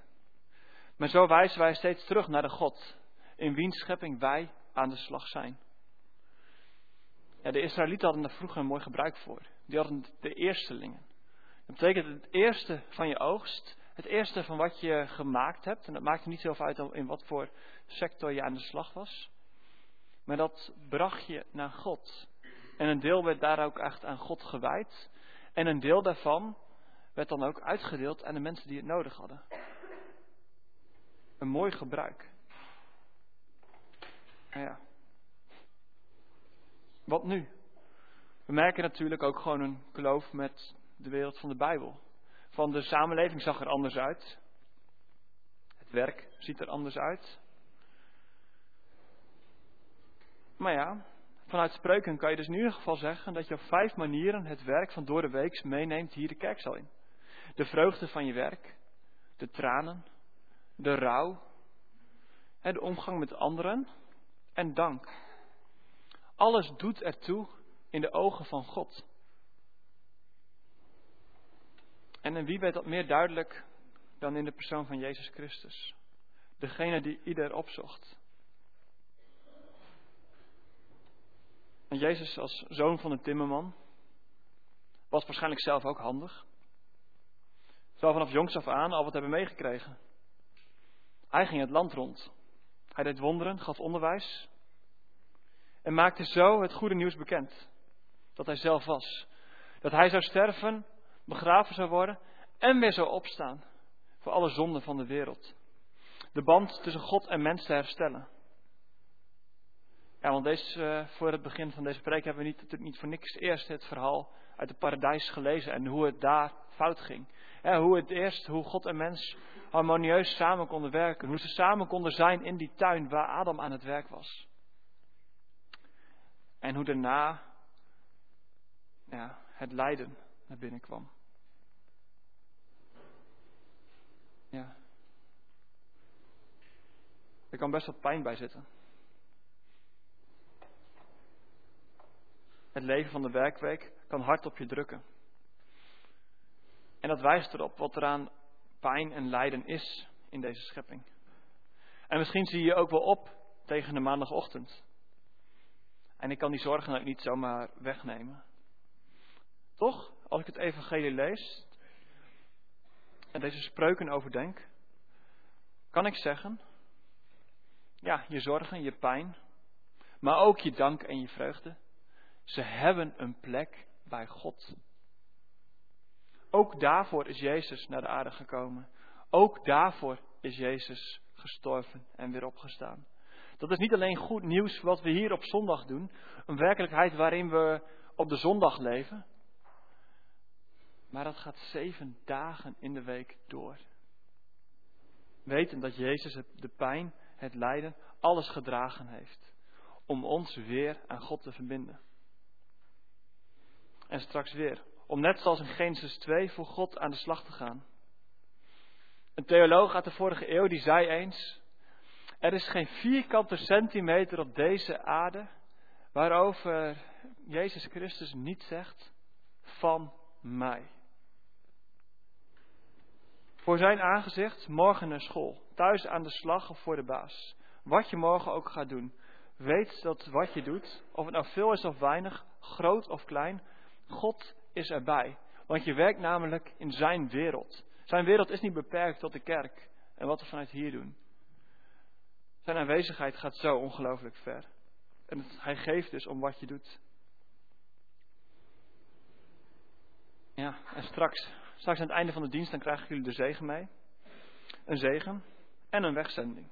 Speaker 2: Maar zo wijzen wij steeds terug naar de God, in wiens schepping wij aan de slag zijn. Ja, de Israëlieten hadden daar vroeger een mooi gebruik voor. Die hadden de eerstelingen. Dat betekent het eerste van je oogst, het eerste van wat je gemaakt hebt. En dat maakte niet zoveel uit in wat voor sector je aan de slag was. Maar dat bracht je naar God. En een deel werd daar ook echt aan God gewijd. En een deel daarvan werd dan ook uitgedeeld aan de mensen die het nodig hadden. Een mooi gebruik. Ja. Wat nu? We merken natuurlijk ook gewoon een kloof met de wereld van de Bijbel. Van de samenleving zag er anders uit. Het werk ziet er anders uit. Maar ja, vanuit spreuken kan je dus in ieder geval zeggen dat je op vijf manieren het werk van door de week meeneemt hier de kerkzaal in. De vreugde van je werk, de tranen, de rouw, de omgang met anderen en dank. Alles doet ertoe in de ogen van God. En in wie werd dat meer duidelijk dan in de persoon van Jezus Christus? Degene die ieder opzocht. En Jezus als zoon van een timmerman was waarschijnlijk zelf ook handig. Zou vanaf jongs af aan al wat hebben meegekregen. Hij ging het land rond. Hij deed wonderen, gaf onderwijs. En maakte zo het goede nieuws bekend. Dat hij zelf was. Dat hij zou sterven, begraven zou worden en weer zou opstaan. Voor alle zonden van de wereld. De band tussen God en mens te herstellen. Ja, want deze, uh, voor het begin van deze preek hebben we niet, niet voor niks eerst het verhaal uit het paradijs gelezen en hoe het daar fout ging. hoe het eerst, hoe God en mens harmonieus samen konden werken. Hoe ze samen konden zijn in die tuin waar Adam aan het werk was. En hoe daarna ja, het lijden naar binnen kwam. Ja. Er kan best wat pijn bij zitten. Het leven van de werkweek kan hard op je drukken. En dat wijst erop wat er aan pijn en lijden is in deze schepping. En misschien zie je ook wel op tegen de maandagochtend. En ik kan die zorgen ook niet zomaar wegnemen. Toch, als ik het evangelie lees en deze spreuken overdenk, kan ik zeggen, ja, je zorgen, je pijn, maar ook je dank en je vreugde, ze hebben een plek bij God. Ook daarvoor is Jezus naar de aarde gekomen. Ook daarvoor is Jezus gestorven en weer opgestaan. Dat is niet alleen goed nieuws wat we hier op zondag doen, een werkelijkheid waarin we op de zondag leven, maar dat gaat zeven dagen in de week door. Weten dat Jezus de pijn, het lijden, alles gedragen heeft. Om ons weer aan God te verbinden. En straks weer. Om net zoals in Genesis 2 voor God aan de slag te gaan. Een theoloog uit de vorige eeuw die zei eens: Er is geen vierkante centimeter op deze aarde waarover Jezus Christus niet zegt van mij. Voor zijn aangezicht, morgen naar school, thuis aan de slag of voor de baas. Wat je morgen ook gaat doen, weet dat wat je doet, of het nou veel is of weinig, groot of klein, God is erbij. Want je werkt namelijk in zijn wereld. Zijn wereld is niet beperkt tot de kerk en wat we vanuit hier doen. Zijn aanwezigheid gaat zo ongelooflijk ver. En hij geeft dus om wat je doet. Ja, en straks, straks aan het einde van de dienst, dan krijgen jullie de zegen mee. Een zegen en een wegzending.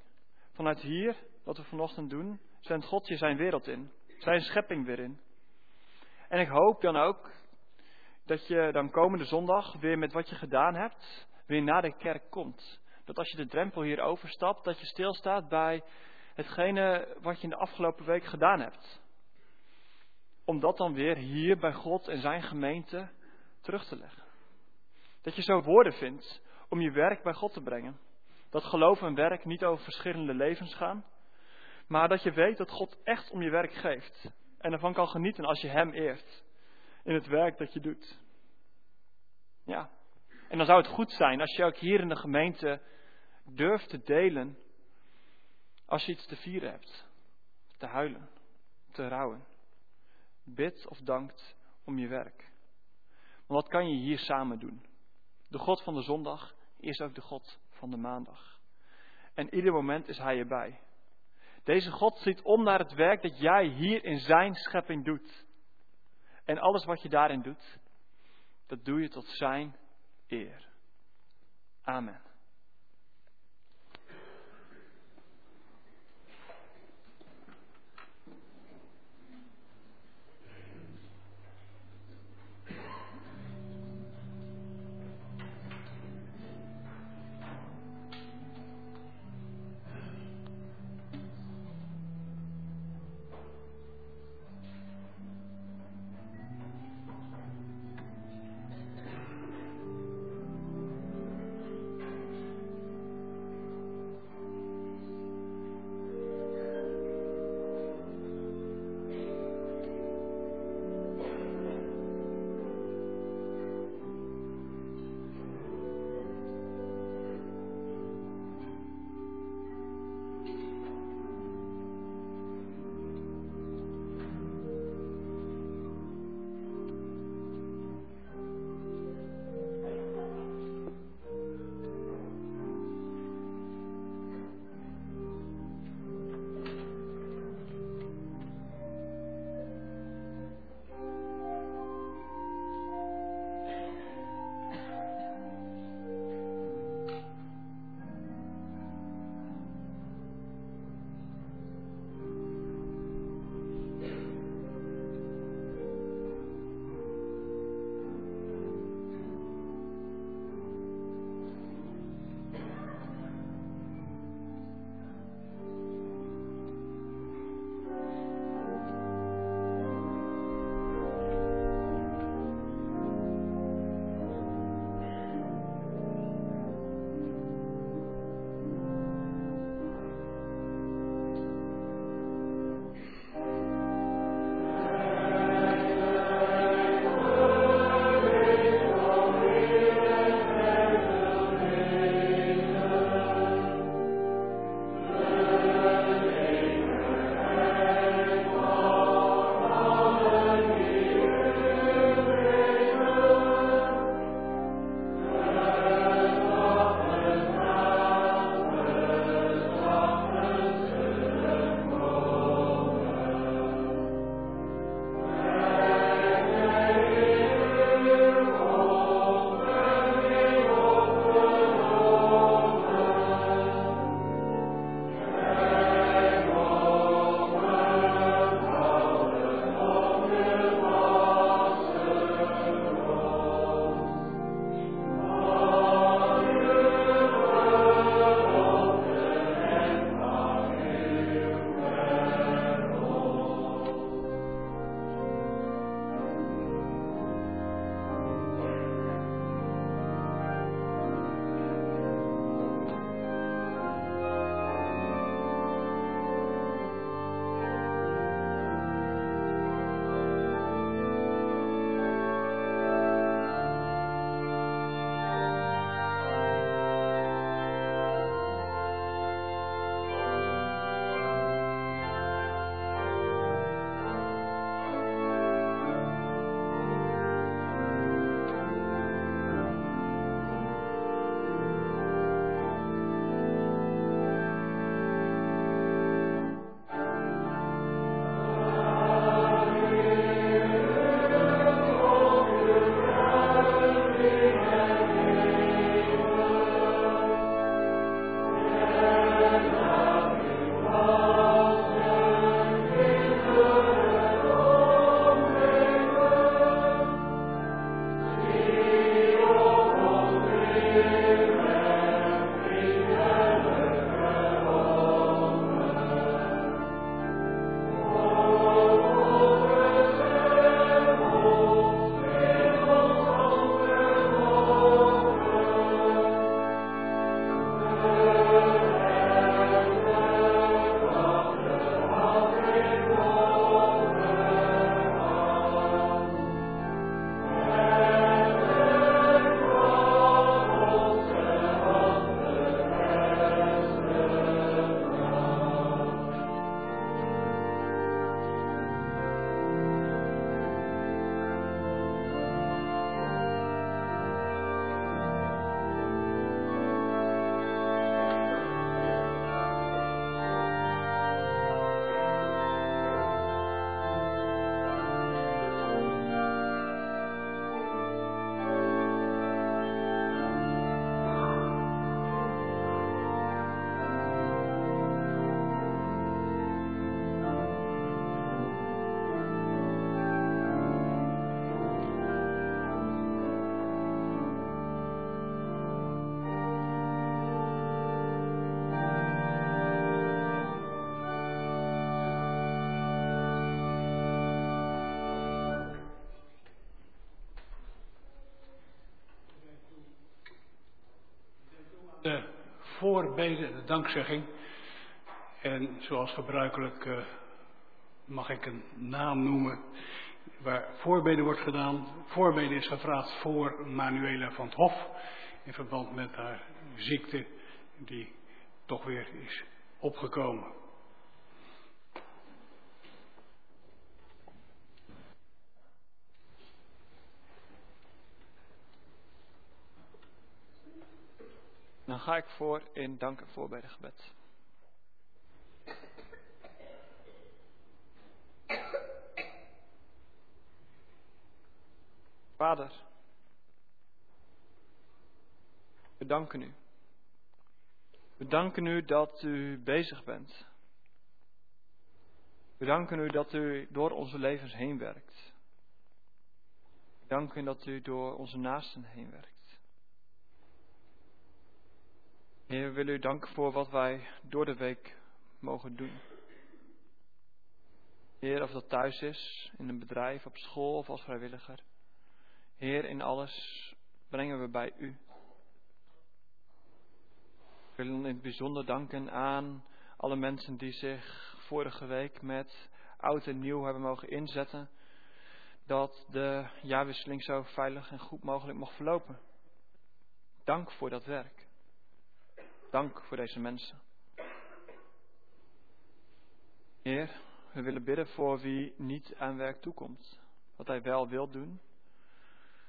Speaker 2: Vanuit hier, wat we vanochtend doen, zendt God je zijn wereld in. Zijn schepping weer in. En ik hoop dan ook dat je dan komende zondag weer met wat je gedaan hebt, weer naar de kerk komt. Dat als je de drempel hier overstapt, dat je stilstaat bij hetgene wat je in de afgelopen week gedaan hebt. Om dat dan weer hier bij God en zijn gemeente terug te leggen. Dat je zo woorden vindt om je werk bij God te brengen. Dat geloof en werk niet over verschillende levens gaan, maar dat je weet dat God echt om je werk geeft. En ervan kan genieten als je Hem eert in het werk dat je doet. Ja, en dan zou het goed zijn als je ook hier in de gemeente durft te delen als je iets te vieren hebt, te huilen, te rouwen. Bid of dankt om je werk. Maar wat kan je hier samen doen? De God van de zondag is ook de God van de maandag. En ieder moment is Hij erbij. Deze God ziet om naar het werk dat jij hier in Zijn schepping doet. En alles wat je daarin doet, dat doe je tot Zijn eer. Amen.
Speaker 1: Voorbeden, de dankzegging. En zoals gebruikelijk uh, mag ik een naam noemen waar voorbeden wordt gedaan. Voorbeden is gevraagd voor Manuela van het Hof in verband met haar ziekte die toch weer is opgekomen.
Speaker 2: Ga ik voor in dank en gebed. Vader, we danken u. We danken u dat u bezig bent. We danken u dat u door onze levens heen werkt. We danken u dat u door onze naasten heen werkt. Heer, we willen u danken voor wat wij door de week mogen doen. Heer, of dat thuis is, in een bedrijf, op school of als vrijwilliger. Heer, in alles brengen we bij u. We willen in het bijzonder danken aan alle mensen die zich vorige week met oud en nieuw hebben mogen inzetten. Dat de jaarwisseling zo veilig en goed mogelijk mocht verlopen. Dank voor dat werk. Dank voor deze mensen. Heer, we willen bidden voor wie niet aan werk toekomt. Wat hij wel wil doen,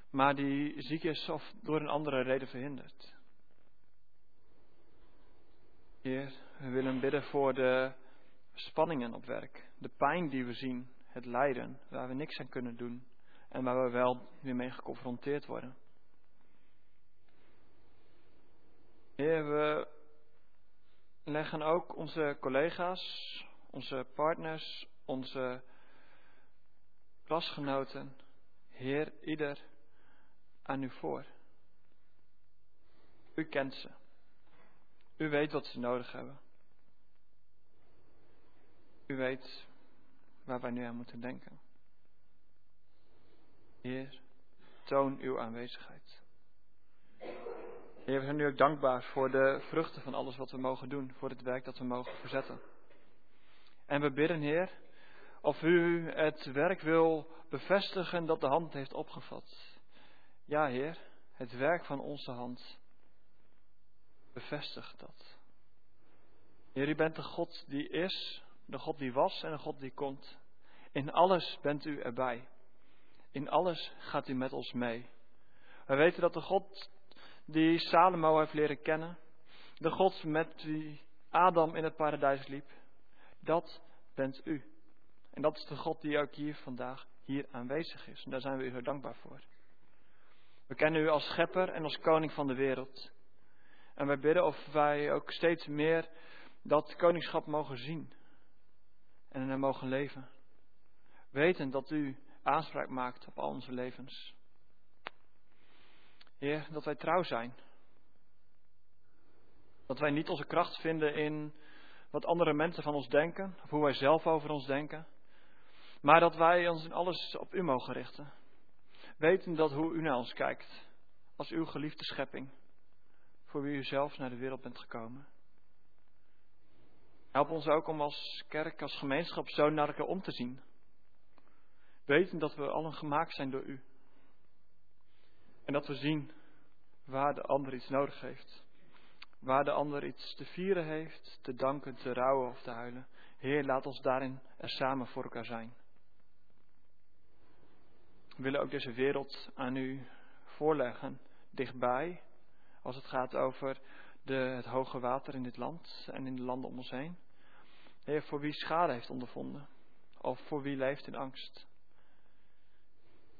Speaker 2: maar die ziek is of door een andere reden verhinderd. Heer, we willen bidden voor de spanningen op werk, de pijn die we zien, het lijden, waar we niks aan kunnen doen en waar we wel weer mee geconfronteerd worden. Heer, we leggen ook onze collega's, onze partners, onze klasgenoten, Heer, ieder aan u voor. U kent ze. U weet wat ze nodig hebben. U weet waar wij nu aan moeten denken. Heer, toon uw aanwezigheid. Heer, we zijn nu ook dankbaar voor de vruchten van alles wat we mogen doen, voor het werk dat we mogen verzetten. En we bidden, Heer, of u het werk wil bevestigen dat de hand heeft opgevat. Ja, Heer, het werk van onze hand bevestigt dat. Heer, u bent de God die is, de God die was en de God die komt. In alles bent u erbij. In alles gaat u met ons mee. We weten dat de God die Salomo heeft leren kennen, de God met wie Adam in het paradijs liep, dat bent u. En dat is de God die ook hier vandaag hier aanwezig is. En daar zijn we u zo dankbaar voor. We kennen u als schepper en als koning van de wereld. En wij bidden of wij ook steeds meer dat koningschap mogen zien. En hem mogen leven. Weten dat u aanspraak maakt op al onze levens. Heer, dat wij trouw zijn. Dat wij niet onze kracht vinden in wat andere mensen van ons denken, of hoe wij zelf over ons denken. Maar dat wij ons in alles op u mogen richten. Weten dat hoe u naar ons kijkt, als uw geliefde schepping, voor wie u zelf naar de wereld bent gekomen. Help ons ook om als kerk, als gemeenschap zo naar elkaar om te zien. Weten dat we allen gemaakt zijn door u. En dat we zien waar de ander iets nodig heeft. Waar de ander iets te vieren heeft, te danken, te rouwen of te huilen. Heer, laat ons daarin er samen voor elkaar zijn. We willen ook deze wereld aan u voorleggen, dichtbij, als het gaat over de, het hoge water in dit land en in de landen om ons heen. Heer, voor wie schade heeft ondervonden, of voor wie leeft in angst.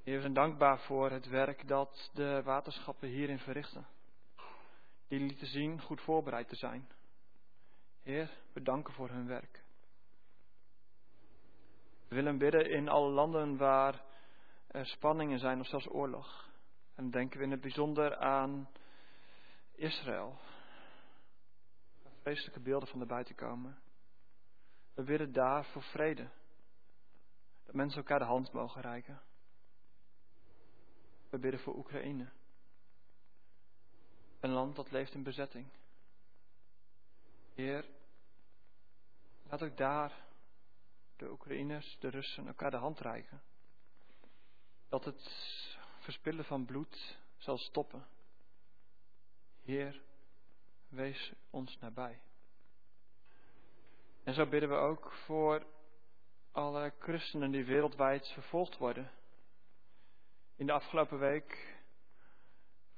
Speaker 2: Heer, we zijn dankbaar voor het werk dat de waterschappen hierin verrichten. Die lieten zien goed voorbereid te zijn. Heer, we danken voor hun werk. We willen bidden in alle landen waar er spanningen zijn of zelfs oorlog. En denken we in het bijzonder aan Israël. Waar vreselijke beelden van de buiten komen. We bidden daar voor vrede. Dat mensen elkaar de hand mogen reiken. We bidden voor Oekraïne. Een land dat leeft in bezetting. Heer, laat ook daar de Oekraïners, de Russen elkaar de hand reiken. Dat het verspillen van bloed zal stoppen. Heer, wees ons nabij. En zo bidden we ook voor alle christenen die wereldwijd vervolgd worden. In de afgelopen week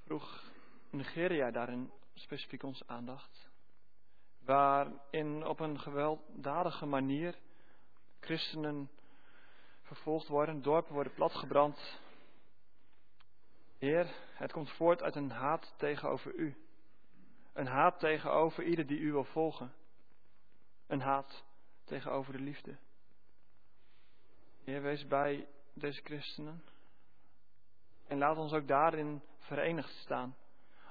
Speaker 2: vroeg Nigeria daarin specifiek onze aandacht. Waarin op een gewelddadige manier christenen vervolgd worden, dorpen worden platgebrand. Heer, het komt voort uit een haat tegenover u. Een haat tegenover ieder die u wil volgen. Een haat tegenover de liefde. Heer, wees bij deze christenen. En laat ons ook daarin verenigd staan.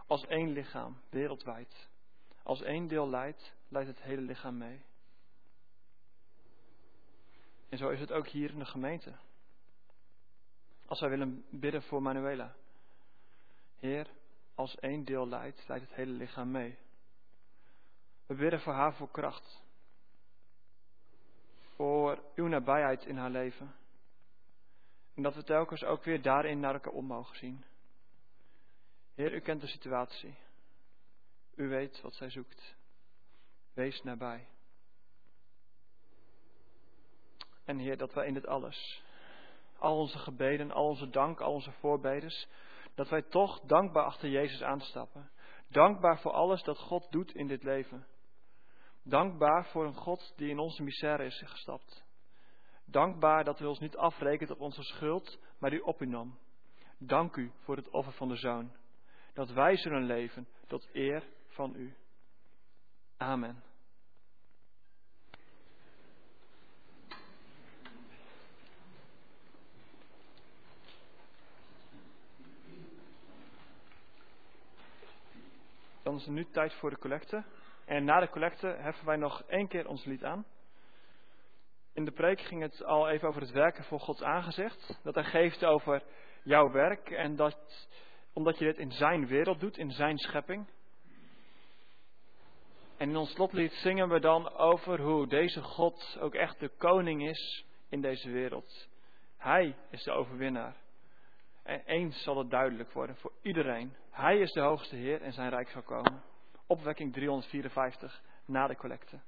Speaker 2: Als één lichaam, wereldwijd. Als één deel leidt, leidt het hele lichaam mee. En zo is het ook hier in de gemeente. Als wij willen bidden voor Manuela. Heer, als één deel leidt, leidt het hele lichaam mee. We bidden voor haar voor kracht. Voor uw nabijheid in haar leven. En dat we telkens ook weer daarin naar elkaar om mogen zien. Heer, u kent de situatie. U weet wat zij zoekt. Wees nabij. En Heer, dat wij in dit alles, al onze gebeden, al onze dank, al onze voorbedens, dat wij toch dankbaar achter Jezus aanstappen. Dankbaar voor alles dat God doet in dit leven. Dankbaar voor een God die in onze misère is gestapt. Dankbaar dat u ons niet afrekent op onze schuld, maar die op u nam. Dank u voor het offer van de Zoon. Dat wij zullen leven tot eer van u. Amen. Dan is het nu tijd voor de collecte. En na de collecte heffen wij nog één keer ons lied aan. In de preek ging het al even over het werken voor Gods aangezicht. Dat hij geeft over jouw werk en dat omdat je dit in zijn wereld doet, in zijn schepping. En in ons slotlied zingen we dan over hoe deze God ook echt de koning is in deze wereld. Hij is de overwinnaar. En eens zal het duidelijk worden voor iedereen. Hij is de hoogste Heer en zijn rijk zal komen. Opwekking 354 na de collecte.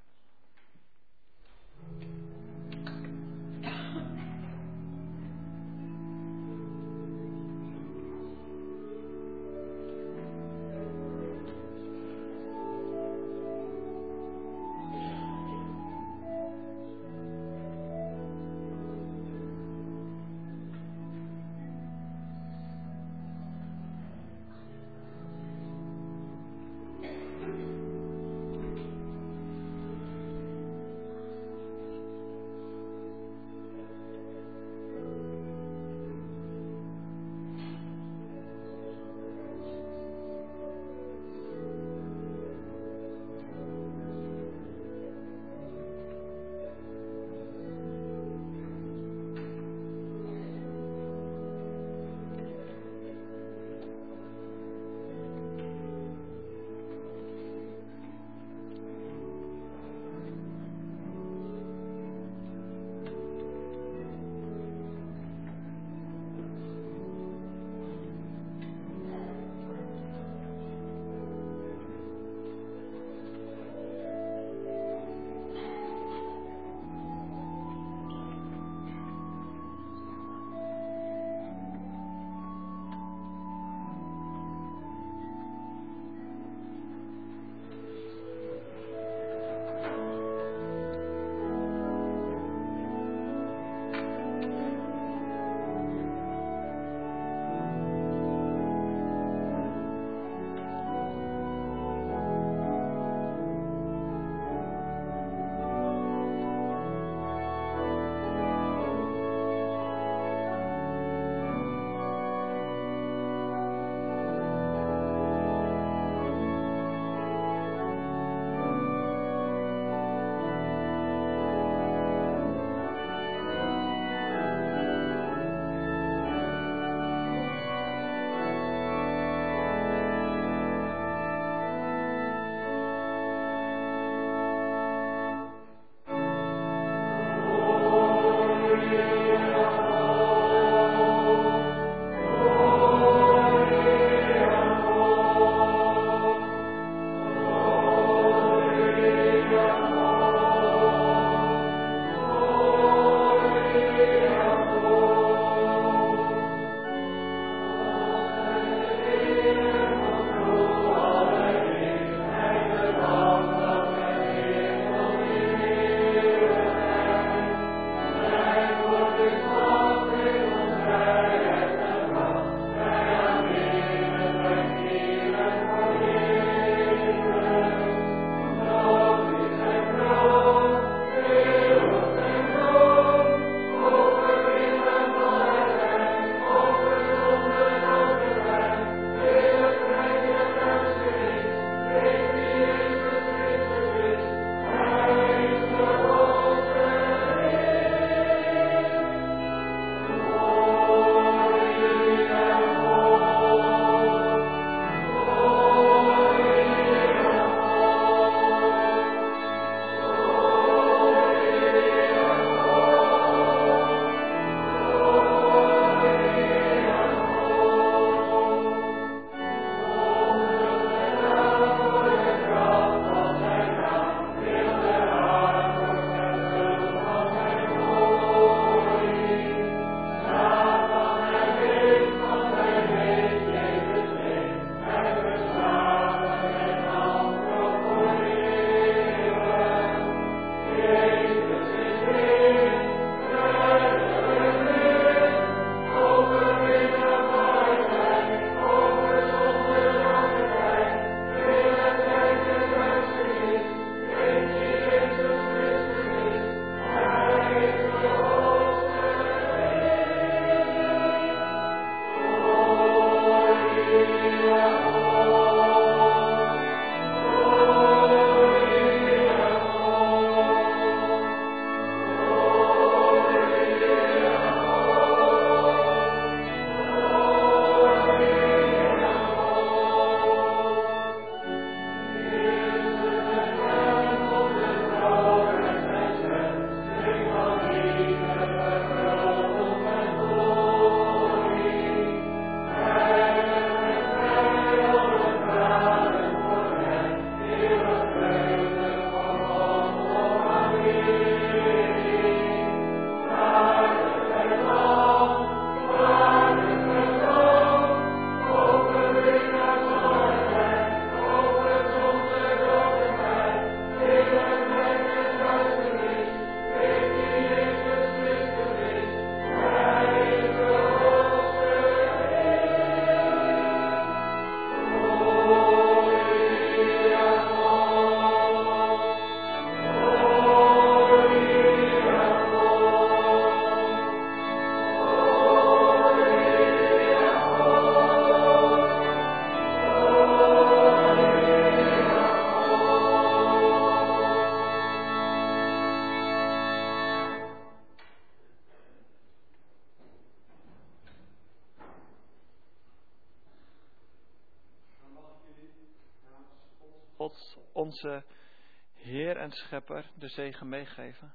Speaker 2: De zegen meegeven.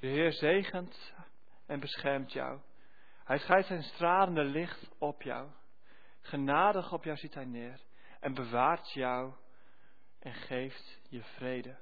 Speaker 2: De Heer zegent en beschermt jou. Hij schijnt zijn stralende licht op jou. Genadig op jou ziet hij neer en bewaart jou en geeft je vrede.